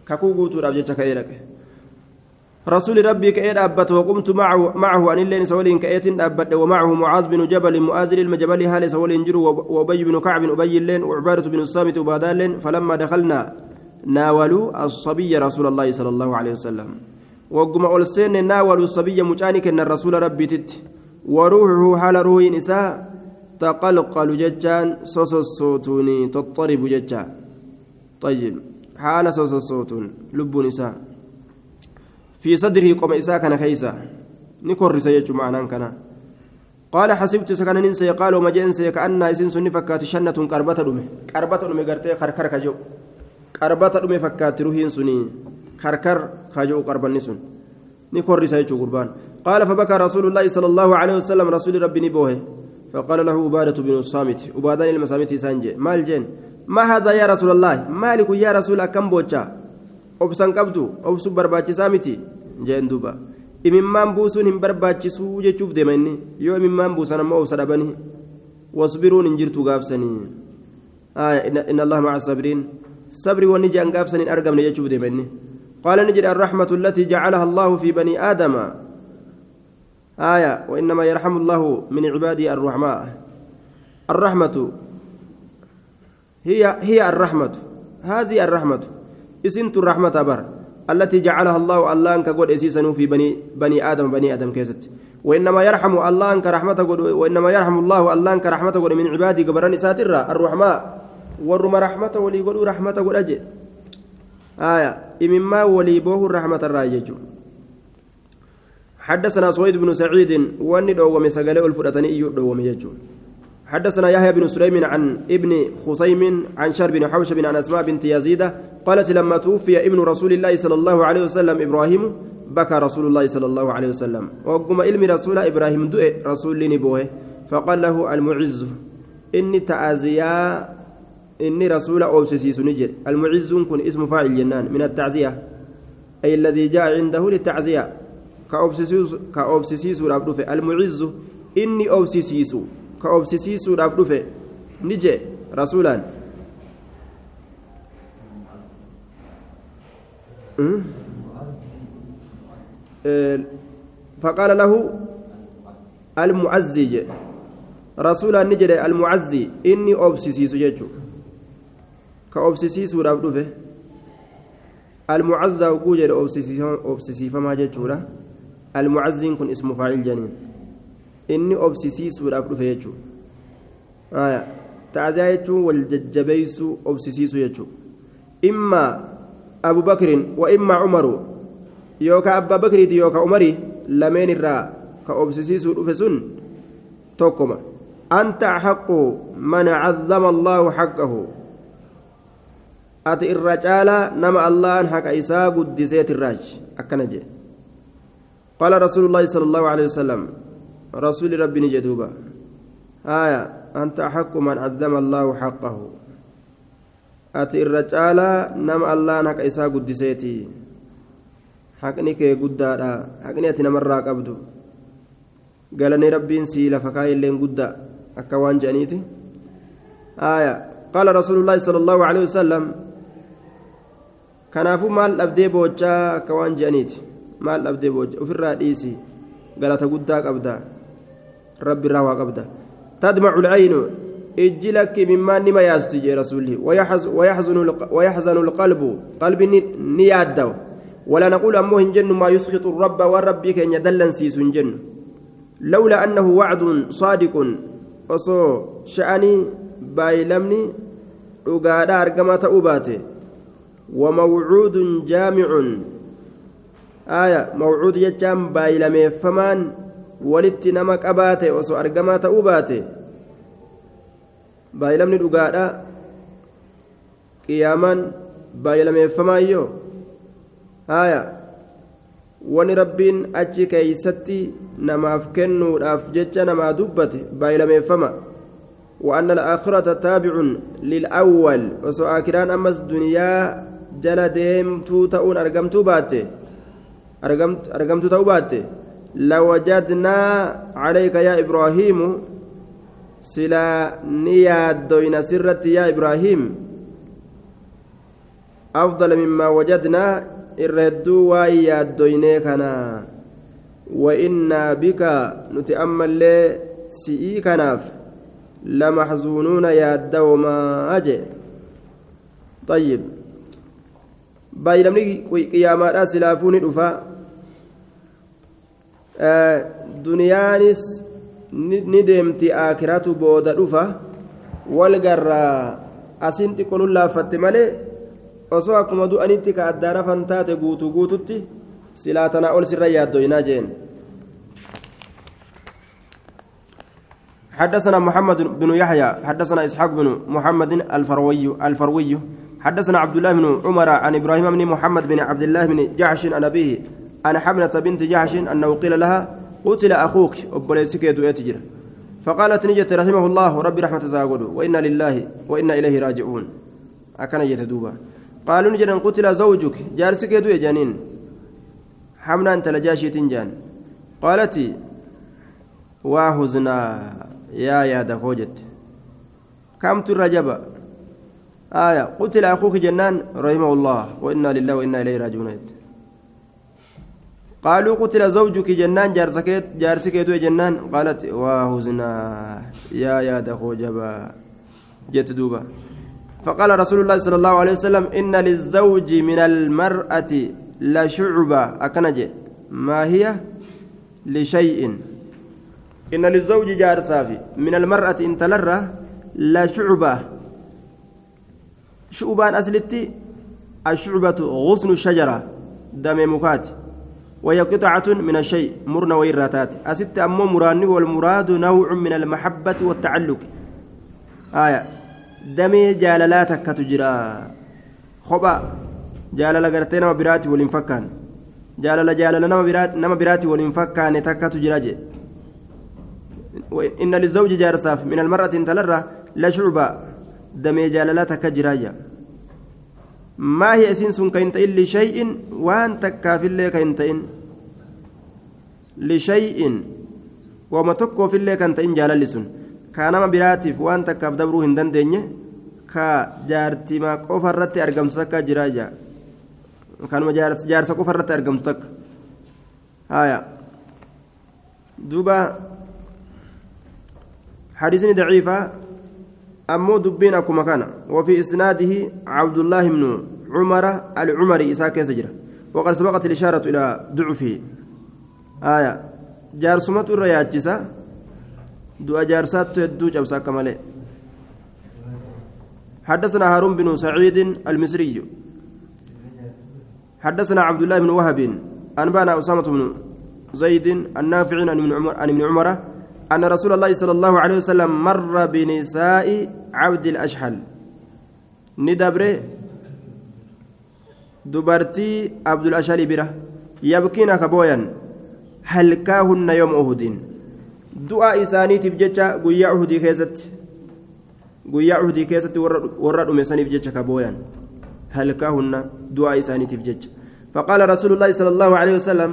ككو قوتو رابجتك إيرك رسول ربي كأيد أبت وقمت معه معه أن اللين سولين كأيت أبت ومعه معاذ بن جبل مؤازل المجبل هال سولين جرو وأبي بن كعب أبي اللين وعبادة بن الصامت وبادال فلما دخلنا ناولوا الصبي رسول الله صلى الله عليه وسلم. وقم أولسين ناولوا الصبي مجانك أن الرسول ربي تت. وروحه حال روح نساء تقلقل ججان صوص الصوتوني تضطرب ججان. طيب حال صوص الصوتون لب نساء في صدره قم إساء كان كيسا. نكر سيج معنا كان. قال حسبت سكن ننسى قال وما جنسى كأن إسن سن فكات شنة قربة دمه قربة دمه قرتي خركر كجو. قربة دمه فكات روحين سني. كركر خاجو قربان نسون نكور سيجو قربان. قال فبكى رسول الله صلى الله عليه وسلم رسول ربي نبوه. فقال له عبادة بن الصامت. عبادان المسامت سانجي مال جين ما هذا يا رسول الله؟ مالك يا رسول كم بوجا؟ Obsan qabdu obsu barbaachisaa miti jeen duuba imimmaan buusuun hin barbaachisuu jechuuf deema inni yoo imimmaan buusan ammoo obsa dhabanii wasbiruun hin jirtu gaafsanii inna allaha maca sabriin sabri wanni jean gaafsan hin argamne jechuuf deema inni قال نجد الرحمة التي جعلها الله في بني آدم آية وإنما يرحم الله من عباده الرحماء الرحمة هي هي الرحمة هذه الرحمة اسنت الرحمة بر التي جعلها الله الله أنك قد أسيسا في بني بني آدم بني آدم كيست وإنما يرحم الله أنك رحمة قد وإنما يرحم الله الله أنك رحمة قد من عباده قبرني ساترة الرحماء ورم رحمة ولي قد رحمة قد أجل آية إمما ولي بوه الرحمة الراجج حدثنا سويد بن سعيد واني دوغم سغله الفرتني ايو دوغم يجو حدثنا يحيى بن سليم عن ابن خصيم عن شر بن حوشب عن اسماء بنت يزيد قالت لما توفي ابن رسول الله صلى الله عليه وسلم إبراهيم بكى رسول الله صلى الله عليه وسلم. وقم علم رسول إبراهيم دؤ رسول نبوه فقال له المعز إني تعزيا إني رسول أوسسيس نجر المعز كن اسم فاعل جنان من التعزية أي الذي جاء عنده للتعزية. كأوبسسيس كأوبسسيس رابدوفة المعز إني أوسسيس كأوبسسيس رابدوفة نجي رسولا فقال له المعزي رسولا نجري المعزي إني أوبسسيس جيجو ka obsisiisuudhaaf dhufe almucazzaa oguu jedhe obsisiifamaa jechuudha almucazziin kun ismu faacil janiin inni obsisiisuudhaaf dhufe jechuudha ta'aziyaa jechuun wal jajjabeeysuu obsisiisuu jechuudha imma abu bakrin wa imma umaru yookaa abbaa bakriiti yookaa umarii lameen irraa ka obsisiisuu dhufe sun tokkoma anta axaqu man cazzama allaahu xaqqahu ati irra caalaa nama allahan haqa isaa guddiseetirraachi akkana jee qaala rasuulu llaahi sala allahu alehi wasalam jedhuuba haya anta axaqu man caddama allaahu xaqahu ati irra caalaa nama allaan haqa isaa guddiseeti haqni kee guddaadha haqni ati namarraa qabdu galanii rabbiin sii lafa kaayilleen guddaa akka waan jedhaniiti آية قال رسول الله صلى الله عليه وسلم kanaafuu maal dhabdee boochaa akka waan je'aniiti maal dhabdee boocha ofirraa dhiisi galata guddaa qabda irraa waa qabda tadmacu lcaynu ijji lakki mimmaan nima yaasti jee rasuulli wayaxzanu lqalbu qalbi ni yaaddawa ولا نقول أمه هنجن ما يسخط الرب والرب كأن يدلن سيس هنجن لولا أنه وعد صادق. أصو شأني بايلمني. وقادا أرقما تأوباته وموعود جامع. آية موعود يجام بايلمي فمان. نمك أباته وصو أرقما تأوباته بايلمني وقادا قياما بايلمي فمان يو آية wani rabbiin achi keeysatti namaaf kennuudhaaf jecha namaa dubbate baay'ilameeffama وأن الآخرة تابع للأول وسو آكران أمس دنيا جل ديمتو تؤون أرقمتو باتي أرقمت أرقمتو تؤو باتي لوجدنا عليك يا إبراهيم سلا نياد دوين سرت يا إبراهيم. أفضل مما وجدنا الردو ويا دويني كنا. وإنا بك نتأمل لي سئي كناف. لمحزونون يا دوما أجي. طيب. بايلمني قيامات سلافوني دفا. آه دنيانس ندمتي آكرات بودا دفا والقرى أسنتي قلوا الله فتمالي osoo akkuma du'anitti ka addaan hafan taate guutuu guututti silaa tanaa ol sirra yaaddoynaa jeen. حدثنا محمد بن يحيى حدثنا إسحاق بن محمد الفروي الفروي. حدثنا عبد الله بن عمر عن إبراهيم بن محمد بن عبد الله بن جعش عن أبيه عن حملة بنت جعش انه قيل لها قتل أخوك وبليسك يتجر فقالت نجت رحمه الله ربي رحمة زاغدو وإنا لله وإنا إليه راجعون. أكن يتدوبا قالوا نجد قتل زوجك جارسك يدو جانين حمنا أنت لجاشي تنجان. قالت واهزنا يا يا دخوجت كم الرجب آية قتل أخوك جنان رحمه الله وإنا لله وإنا إليه راجعون. قالوا قتل زوجك جنان جارسك جارسك يدو جنان. قالت واهزنا يا يا دخوجبا جت دوبا. فقال رسول الله صلى الله عليه وسلم إن للزوج من المرأة لشعبة. أكنج ما هي؟ لشيء. إن للزوج جار صافي من المرأة إن تلرى لشعبة. شعبان أسلتي. الشعبة غصن الشجرة. دم مكات. وهي قطعة من الشيء مرن ويراتات أست أمو مراني والمراد نوع من المحبة والتعلق آية damee jaalalaa takkatu jira kopha jaalala gartee nama biraati waliin fakkaan jaalala jaalala nama biraati waliin fakkaane takkatu jira je inna lizawji jaarsaaf min almar'ati intalarra la shucba damee jaalalaa takka jiraayya maa hiya isiin sun ka hin ta'in lishay'in waan takkaafillee ka hin ta'in lishay'in wama tokkoofillee kan ta'in jaalalli sun ka nama biraatiif waan takkaaf dabruu hin dandeenye ka jaartimaa qofa irratti argamtu takka jira ija kanuma jaarsa qofa irratti argamtu takka haya duuba حديثني ضعيفة أمو دبين أكما كان وفي إسناده عبد الله بن عمر العمري إساك سجرة وقد سبقت الإشارة إلى ضعفه. آية. جارسمة الرياجسة jaarsaattu hedduu cabsa akka malee حدثنا هارون بن سعيد المصري. حدثنا عبد الله بن وهب. أنبأنا أسامة بن زيد النافع عن ابن عمر عن ابن عمر أن رسول الله صلى الله عليه وسلم مر بنساء عبد الأشحل ندبر دبرتي عبد الأشحل بره. يبكين كبويا. هل كاهن يوم أهدين du'a isaaniitiif jecha guyyaa uhudii keessatti guyyaa uhdii keessatti warra dhume saniif jecha ka booyan halkaahunna du'aa isaaniitiif jecha فقال رسول الله صلى الله عليه وسلم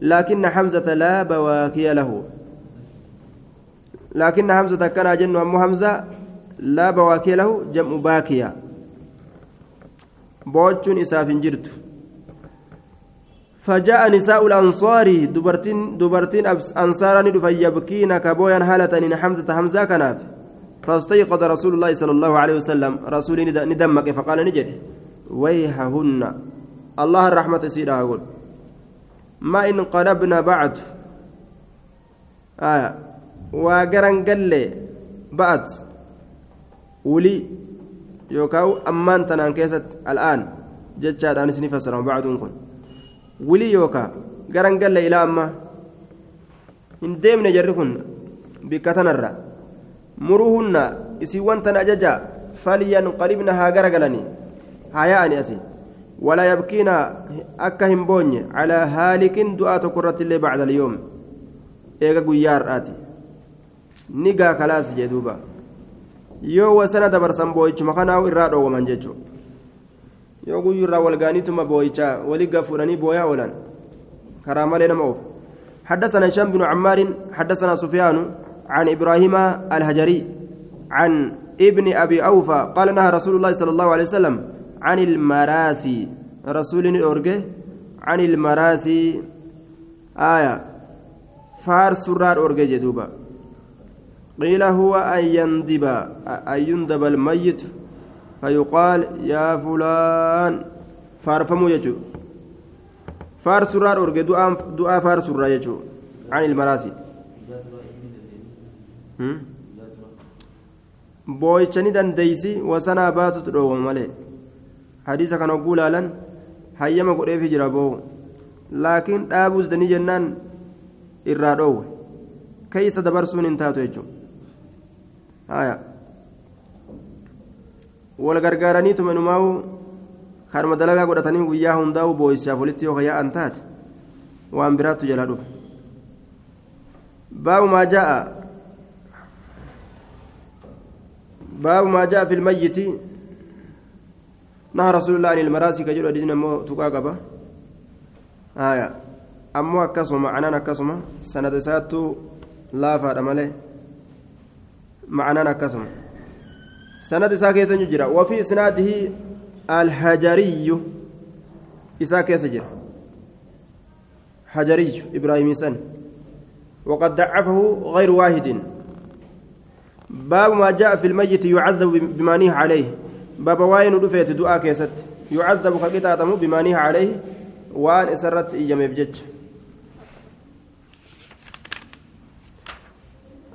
لكن حمزة لا بواكي له. لكن حمزة كان جن أم حمزة لا بواكي له جمع باكيا بوتشون إساف جرت فجاء نساء الأنصار دبرتين دبرتين أنصارا دفن يبكين كبويا هالة إن حمزة حمزة كناف. فاستيقظ رسول الله صلى الله عليه وسلم. رسول ندمك فقال نجد. ويحهن الله الرحمة سيدها أقول. ما إن قلبنا بعد. آه. وقرن قل بعد ولي يوكاو أمان تنان كيست الآن جتشاد أنا سنفسر بعدهم كن ولي يوكا قرن قل إلى أما إن ديمنا جركن بكتنرّا muruhunna isiiwwan tan ajaja falyanqalibna haa garagalanii haa yaa'ani asiin ولا يبكينا أكا همبوني على هالك دعاء تكرت اللي بعد اليوم إيغا قيار آتي نيغا خلاص جدوبا yoo wasana dabarsan boo'ichuma kanaa irraa dhoowwaman jechuudha. Yoo guyyuu irraa walgaaniituma boo'ichaa waliin fuudhanii booyaa oolan karaa malee nama oofu. حدثنا هشام بن عمار حدثنا سفيان عن إبراهيم الهجري عن ابن أبي أوفى قال نهى رسول الله صلى الله عليه وسلم عن المراثي رسول الأورجي عن المراثي آية فار سرار أورجي جدوبا قيل هو أن يندب أن يندب الميت فيقال يا فلان فارفمو يجو فار سرار أورجي دعاء فار سرار يجو عن boo'ichani dandeeysi wasanaa baasutu dhoowwama malee hadiisa kan hogguu laalan hayyama godheefi jira boo'u laakiin dhaabuus danii jennaan irraa dhoowwe keeysa dabarsuun hin taatu jechuudha wal gargaaraniituma inumaa'u kanuma dalagaa godhatanii guyyaa hundaa'u boo'ichaaf walitti yoo kayaa'an taate waan biraattu jalaa dhufa baabu maa jaa'a باب ما جاء في الميت نهى رسول الله عن المراسي كجل أدينا مو تقاقبة آية أمو أكسما معنانا أكسما سند ساتو لا فاد مالي معنانا أكسما سند ساكيس نجرا وفي إسناده الحجري. إساكيس جرا حجري إبراهيم سن. وقد ضعفه غير واحد. باب ما جاء في الميت يعذب بما نهى عليه. باب واين رفيت دعاء كيست. يعذب كقطعة بما نهى عليه. وان إسرت أيام بجج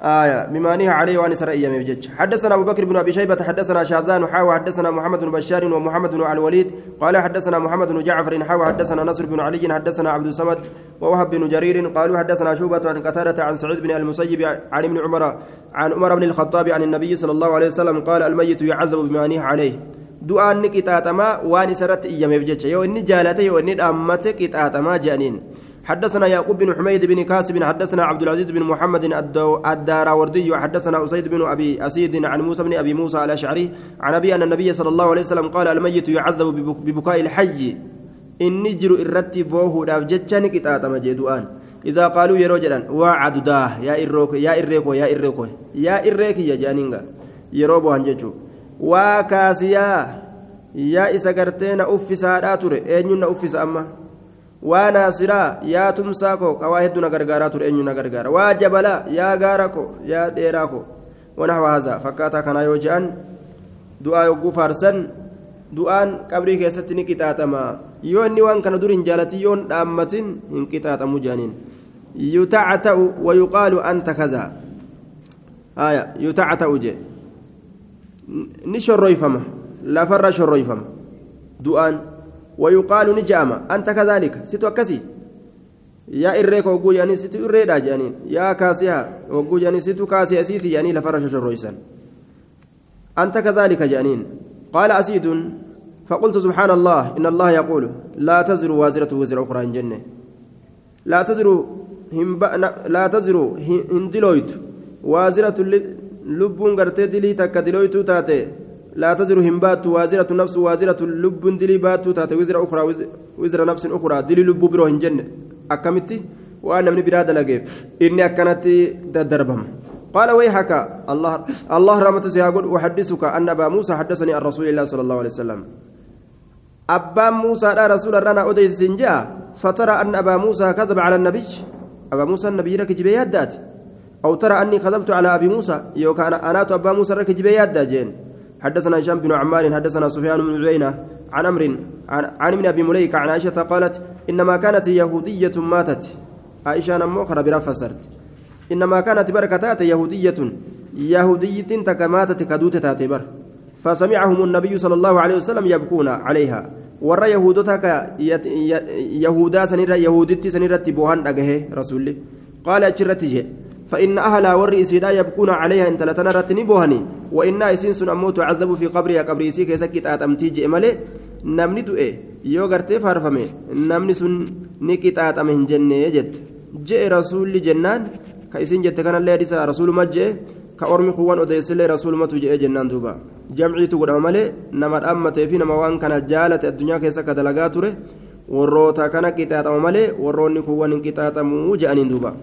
آية بما نهى عليه وأن سر أيام بجج. حدثنا أبو بكر بن أبي شيبة حدثنا شاذان حاوى حدثنا محمد بن بشار ومحمد بن الوليد قال حدثنا محمد بن جعفر حاوى حدثنا نصر بن علي حدثنا عبد الصمد ووهب بن جرير قالوا حدثنا شوبة عن قتادة عن سعيد بن المسيب عن ابن عمر عن عمر بن الخطاب عن النبي صلى الله عليه وسلم قال الميت يعذب بما نهى عليه. du'aan ni qixaaxamaa waan isarratti iyyameef jecha yoo inni jaalate yoo inni dhaammate qixaaxamaa حدثنا يعقوب بن حميد بن كاسب حدثنا عبد العزيز بن محمد الداراوردي حدثنا أسيد بن أبي أسيد عن موسى بن أبي موسى الأشعري عن أبي أن النبي صلى الله عليه وسلم قال الميت يعذب ببكاء الحي. إن نجر الرتي بوه داف جتشاني كتاتا مجدوان إذا قالوا يا رجلا وعد داه يا إروكو يا إريكو يا إريكو يا إريكي يا جانينغا. يروبو هنججو وكاسيا يا إسا قرتين أفسا أين أفسا أما؟ Waa naasiraa yaa tumsaa koo qawaa hedduu na gargaaraa ture eenyu na gargaara waa jabalaa yaa gaara ko yaa dheeraa ko wanaxwa haza fakkaataa kanaa yoo je'an du'aa yogguu faarsan du'aan qabrii keessatti ni qixaaxama yoo inni waan kana dur hin jaalatin yoon dhaammatin hin qixaaxamu je'aniin yutacta'u wayuqaalu anta kazaa aya yutacta'u je ni shorroyfama lafarra shorroyfama du'aan ويقال نجاما أنت كذلك. ستو أكسي. يا إريك وقو يعني ستو إريدا يعني يا كاسيها. وقو يعني ستو كاسيها سيتي يعني لفرش شرويسا أنت كذلك جانين. قال أسيد. فقلت سبحان الله. إن الله يقول. لا تزر وازرة وزر أخرى جنة. لا تزر لا تزر هندلويت. وازرة lubbuun gartee dilii takka dilooytuu hin baattu waaziratu nafsu waaziratu lubbuun dilii baattuu taate wizra ukraa wizra nafsin ukraa dilii lubbuu biroo hin jenne akkamitti waan namni biraa dalageef inni akkanatti daddarbama قال ويحك. الله الله رحمة سيقول أحدثك أن أبا موسى حدثني عن رسول الله صلى الله عليه وسلم. أبا موسى لا رسول رنا أديس سنجا. فترى أن أبا موسى كذب على النبي. أبا موسى النبي لك جبيات أو ترى أني كذبت على أبي موسى. يوكا أنا أنا أبا موسى لك جبيات داجين حدثنا هشام بن عمار حدثنا سفيان بن عيينة عن أمر عن, ابن أبي مليكة عن عائشة قالت إنما كانت يهودية ماتت. عائشة نمو خرب فسرت إنما كانت بركتات يهودية. يهودية تكماتت كدوت تاتبر فسمعهم النبي صلى الله عليه وسلم يبكون عليها. ور يهودتك يهودا سنيرة يهودتي سنيرة بوهان أجهه رسولي. قال أجرتي فإن أهلها ور إسيدا يبكون عليها إن تلتنا رتني بوهني وإن إسين سن أموت عذب في قبرها قبر إسي كيسكت آتمتي جئمالي namni sun ni qixaaxame hin jenne jette je'e rasuulli jennaan ka isin jette kanallee hadisa rasuuluma je'e ka ormi kuwwan odeessillee rasuulumatu je'e jennaan duuba jamciitu godhama malee nama dhaammatee fi nama waan kana jaalate addunyaa keessa ka dalagaa ture warroota kana qixaaxama malee warroonni kuwwan hin qixaaxamuu je'aniin duuba.